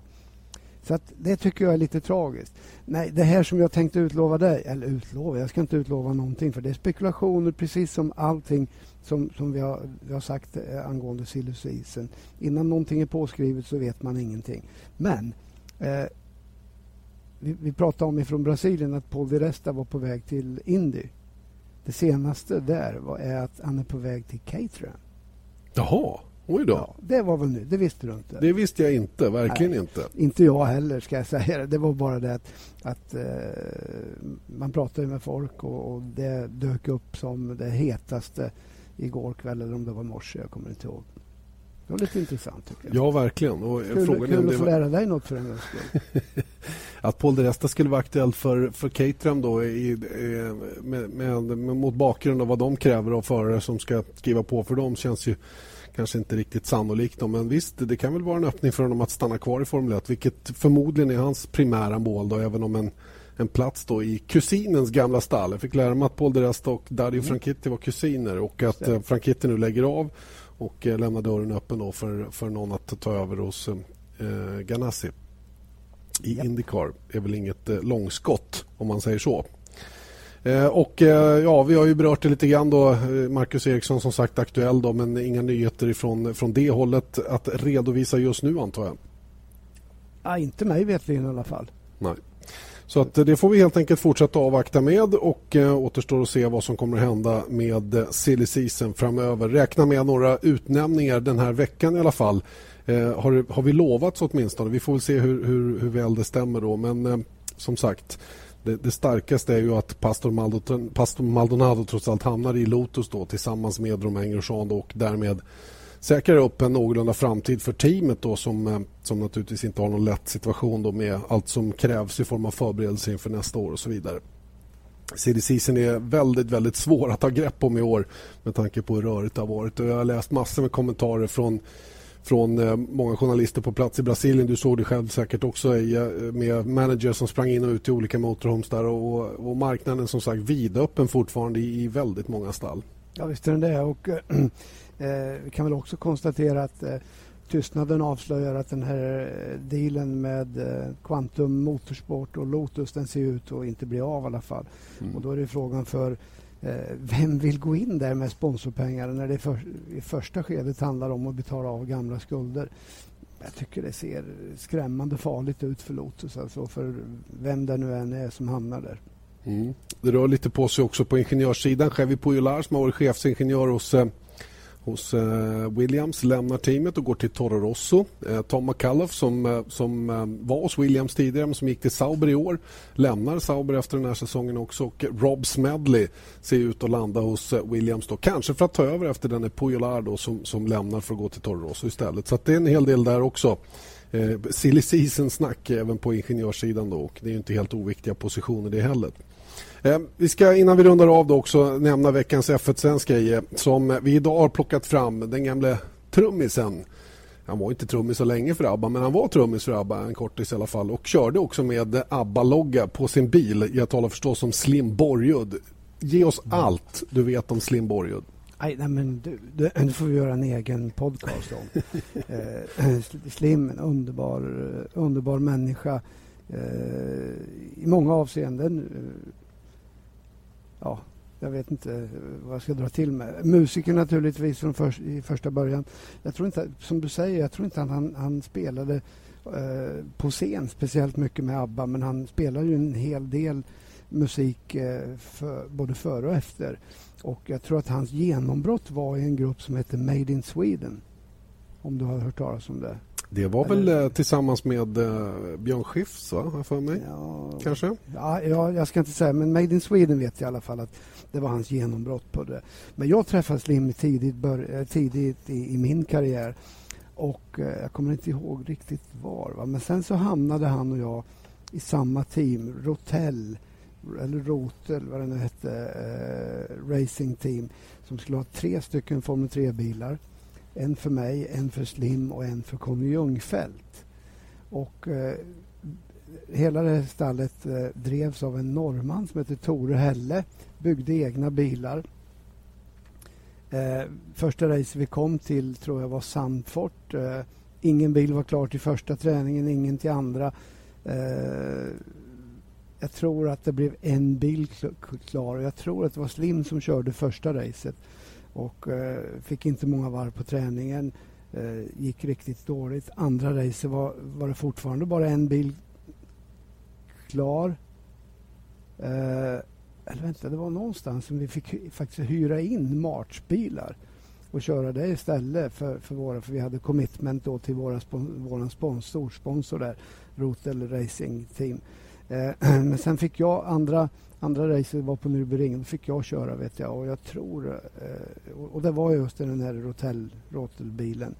B: Så att det tycker jag är lite tragiskt. Nej, det här som jag tänkte utlova dig, eller utlova, jag ska inte utlova någonting för det är spekulationer precis som allting som, som vi, har, vi har sagt eh, angående sillusisen. Innan någonting är påskrivet så vet man ingenting. Men eh, vi, vi pratade om ifrån Brasilien att Paul de Resta var på väg till Indy. Det senaste där var, är att han är på väg till Caterham.
A: Jaha, oj då. Ja,
B: det var väl nu, det visste du inte?
A: Det visste jag inte, verkligen Nej, inte.
B: Inte jag heller ska jag säga. Det var bara det att, att uh, man pratade med folk och, och, det dök upp som det hetaste igår kväll eller om det var morse, jag kommer inte ihåg. Det var lite intressant tycker jag.
A: Ja, verkligen. Och
B: kul frågan kul att få lära dig något för en gångs skull.
A: att Paul de Resta skulle vara aktuell för, för Caterham då i, med, med, med, mot bakgrund av vad de kräver av förare som ska skriva på för dem känns ju kanske inte riktigt sannolikt. Då. Men visst, det kan väl vara en öppning för honom att stanna kvar i Formel 1 vilket förmodligen är hans primära mål då, även om en en plats då i kusinens gamla stall. Jag fick lära mig att Paul de Resta och Dario mm. Franchitti var kusiner och att eh, Franchitti nu lägger av och eh, lämnar dörren öppen då för, för någon att ta över hos eh, Ganassi. I. Indycar är väl inget eh, långskott om man säger så. Eh, och eh, ja, vi har ju berört det lite grann då. Eh, Marcus Eriksson som sagt aktuell då, men inga nyheter ifrån, från det hållet att redovisa just nu antar jag.
B: Ja, inte mig vetligen i alla fall.
A: Nej. Så att det får vi helt enkelt fortsätta avvakta med och eh, återstår att se vad som kommer att hända med silly season framöver. Räkna med några utnämningar den här veckan i alla fall. Eh, har, har vi lovats åtminstone. Vi får väl se hur, hur, hur väl det stämmer då. Men eh, som sagt, det, det, starkaste är ju att Pastor, Maldonado, Pastor Maldonado trots allt hamnar i Lotus då tillsammans med Romain Grosjean och därmed säkrar upp en någorlunda framtid för teamet då, som, eh, som naturligtvis inte har någon lätt situation då, med allt som krävs i form av förberedelse inför nästa år och så vidare. CD season är väldigt, väldigt svår att ta grepp om i år med tanke på hur rörigt det har varit. Och jag har läst massor med kommentarer från från eh, många journalister på plats i Brasilien. Du såg det själv säkert också eh, med managers som sprang in och ut i olika motorhomes där och, och marknaden som sagt vidöppen fortfarande i, väldigt många stall.
B: Ja visst är den det och Eh, vi kan väl också konstatera att eh, tystnaden avslöjar att den här eh, dealen med eh, Quantum Motorsport och Lotus den ser ut att inte bli av i alla fall. Mm. Och då är det frågan för eh, Eh, vem vill gå in där med sponsorpengar när det för, i första skedet handlar om att betala av gamla skulder. Jag tycker det ser skrämmande farligt ut för Lotus, alltså för vem det nu än är som hamnar där.
A: Mm. Det rör lite på sig också på ingenjörssidan. Chevy Pujolar som har varit chefsingenjör hos eh, hos eh, Williams lämnar teamet och går till Toro Rosso. Eh, Tom McCullough som, eh, som var hos Williams tidigare men som gick till Sauber i år lämnar Sauber efter den här säsongen också. Och Rob Smedley ser ut att landa hos Williams då. Kanske för att ta över efter den Pujolar då, som, som lämnar för att gå till Toro Rosso istället. Så det är en hel del där också. Eh, silly season-snack även på ingenjörssidan då och det är inte helt oviktiga positioner det heller. Eh, vi ska innan vi rundar av då också nämna veckans F1-svensk som vi idag har plockat fram. Den gamle trummisen. Han var inte trummis så länge för ABBA, men han var trummis för ABBA en kortis i alla fall och körde också med ABBA-logga på sin bil. Jag talar förstås om Slim Borgud. Ge oss allt du vet om Slim Borgud.
B: Nej, nej, men du, du, du får vi göra en egen podcast om. eh, Slim, en underbar, underbar människa eh, i många avseenden ja, jag vet inte eh, vad jag ska dra till med. Musiker naturligtvis från för, i första början. Jag tror inte, som du säger, jag tror inte att han, han spelade eh, på scen speciellt mycket med ABBA men han spelade ju en hel del musik eh, för, både före och efter. Och jag tror att hans genombrott var i en grupp som heter Made in Sweden. Om du har hört talas om det.
A: Det var väl eh, tillsammans med eh, Björn Skifs, va? för mig? Ja, Kanske?
B: Ja, ja, jag ska inte säga, men Made in Sweden vet jag i alla fall att det var hans genombrott på det. Men jag träffade Slim tidigt, bör, eh, tidigt i, i, min karriär och eh, jag kommer inte ihåg riktigt var. Va? Men sen så hamnade han och jag i samma team, Rotell eller Rotel, vad det nu hette, eh, racing team som skulle ha tre stycken Formel 3-bilar en för mig, en för Slim och en för Conny Ljungfelt. Och eh, hela det här stallet eh, drevs av en norrman som hette Tore Helle. Byggde egna bilar. Eh, första race vi kom till tror jag var Sandfort. Eh, ingen bil var klar till första träningen, ingen till andra. Eh, jag tror att det blev en bil klar. Jag tror att det var Slim som körde första racet och eh, fick inte många varv på träningen. Eh, gick riktigt dåligt. Andra racer var, var det fortfarande bara en bil klar. Eh, eller vänta, det var någonstans som vi fick faktiskt hyra in March-bilar och köra det istället för, för våra, för vi hade commitment då till våra spon, våran sponsor, sponsor där, Rotel Racing Team. Eh, men sen fick jag andra Andra racet var på Nürburgring. Då fick jag köra vet jag. Och jag tror... Eh, och det var just den här Rotel, Rotelbilen.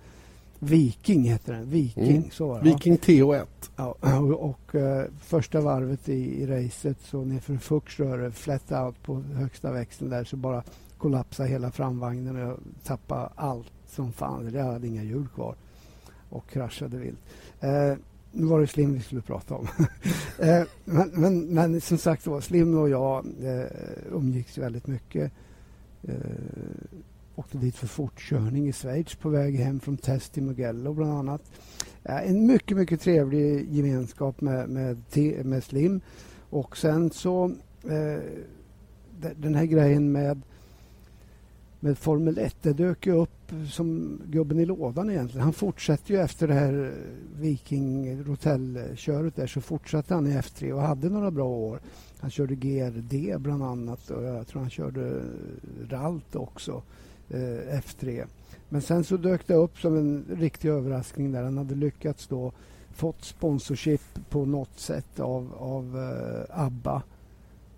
B: Viking heter den. Viking, mm. så var
A: det, Viking TH1.
B: Ja, och, och uh, första varvet i, i racet så nerför Fuchs röre, flat out på högsta växeln där så bara kollapsade hela framvagnen och jag tappade allt som fanns. Jag hade inga hjul kvar och kraschade vilt. Uh, nu var det Slim vi skulle prata om. Eh, men, men, men, som sagt var, Slim och jag eh, umgicks väldigt mycket. Eh, åkte dit för fortkörning i Schweiz på väg hem från test i Mugello bland annat. Eh, en mycket, mycket trevlig gemenskap med, med, med Slim. Och sen så eh, den här grejen med med Formel 1. Det dök ju upp som gubben i lådan egentligen. Han fortsatte ju efter det här Viking Rotell-köret där så fortsatte han i F3 och hade några bra år. Han körde GRD bland annat och jag tror han körde Ralt också, eh, F3. Men sen så dök det upp som en riktig överraskning där han hade lyckats då fått sponsorship på något sätt av, av eh, ABBA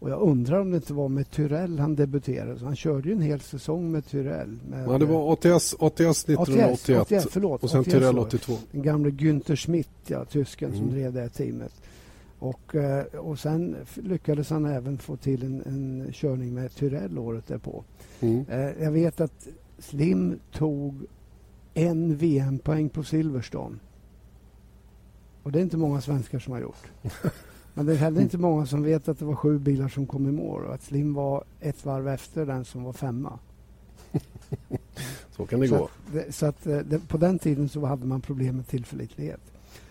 B: och jag undrar om det inte var med Tyrell han debuterade. Så han körde ju en hel säsong med Tyrell. Med,
A: ja, det var ATS, ATS 1981 ATS, ATS,
B: förlåt,
A: och sen ATS Tyrell 82.
B: Den gamle Günther Schmidt, ja, tysken mm. som drev det här teamet. Och, eh, och sen lyckades han även få till en, en körning med Tyrell året därpå. Mm. Eh, jag vet att Slim tog en VM-poäng på Silverstone. Och det är inte många svenskar som har gjort. Men det är heller inte många som vet att det var sju bilar som kom i mål och att Slim var ett varv efter den som var femma.
A: så kan det så gå.
B: Att, så att det, på den tiden så hade man problem med tillförlitlighet.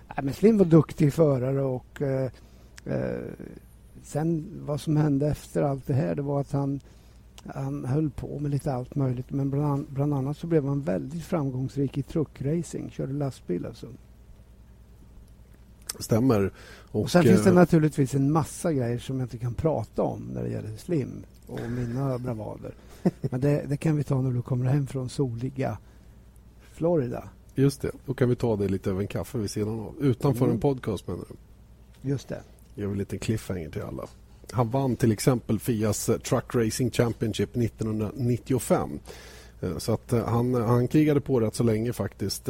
B: Nej, men Slim var duktig förare och eh, eh, sen vad som hände efter allt det här det var att han, han höll på med lite allt möjligt men bland, bland annat så blev han väldigt framgångsrik i truckracing, körde lastbil alltså.
A: Stämmer.
B: Och, och sen finns det naturligtvis en massa grejer som jag inte kan prata om när det gäller Slim och mina bravader. Men det, det, kan vi ta när du kommer hem från soliga Florida.
A: Just det, då kan vi ta det lite över en kaffe vid sidan av. Utanför mm. en podcast menar du?
B: Just det.
A: Ger vi en liten cliffhanger till alla. Han vann till exempel Fias eh, Truck Racing Championship 1995. Eh, så att eh, han, han krigade på rätt så länge faktiskt,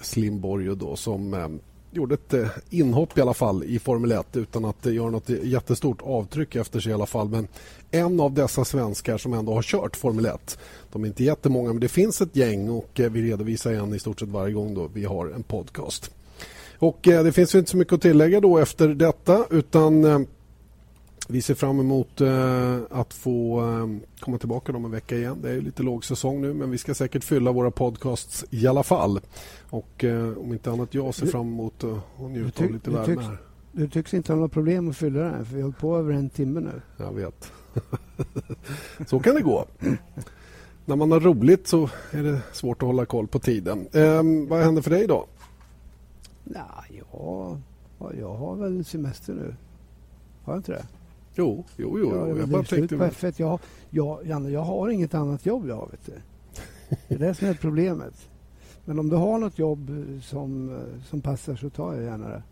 A: Slim Borgio då som gjorde ett eh, inhopp i alla fall i Formel 1 utan att eh, göra något jättestort avtryck efter sig i alla fall. Men en av dessa svenskar som ändå har kört Formel 1. De är inte jättemånga men det finns ett gäng och eh, vi redovisar en i stort sett varje gång då vi har en podcast. Och det finns inte så mycket att tillägga då efter detta utan vi ser fram emot eh, att få eh, komma tillbaka om en vecka igen. Det är lite lågsäsong nu men vi ska säkert fylla våra podcasts i alla fall. Och eh, om inte annat jag ser fram emot att njuta av lite värme här.
B: Du tycks inte ha några problem att fylla den för vi har hållit på över en timme nu.
A: Jag vet. så kan det gå. När man har roligt så är det svårt att hålla koll på tiden. Eh, vad händer för dig då?
B: Ja, jag har väl semester nu. Har jag inte det?
A: Jo, jo, jo.
B: Ja, jag bara tänkte... På F1. Jag, jag, Janne, jag har inget annat jobb jag vet du. Det är det som är problemet. Men om du har något jobb som, som passar så tar jag gärna det.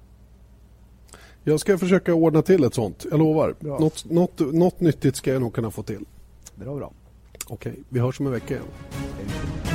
A: Jag ska försöka ordna till ett sånt. Jag lovar. Något, något, något nyttigt ska jag nog kunna få till.
B: Bra, bra.
A: Okej, vi hörs om en vecka igen.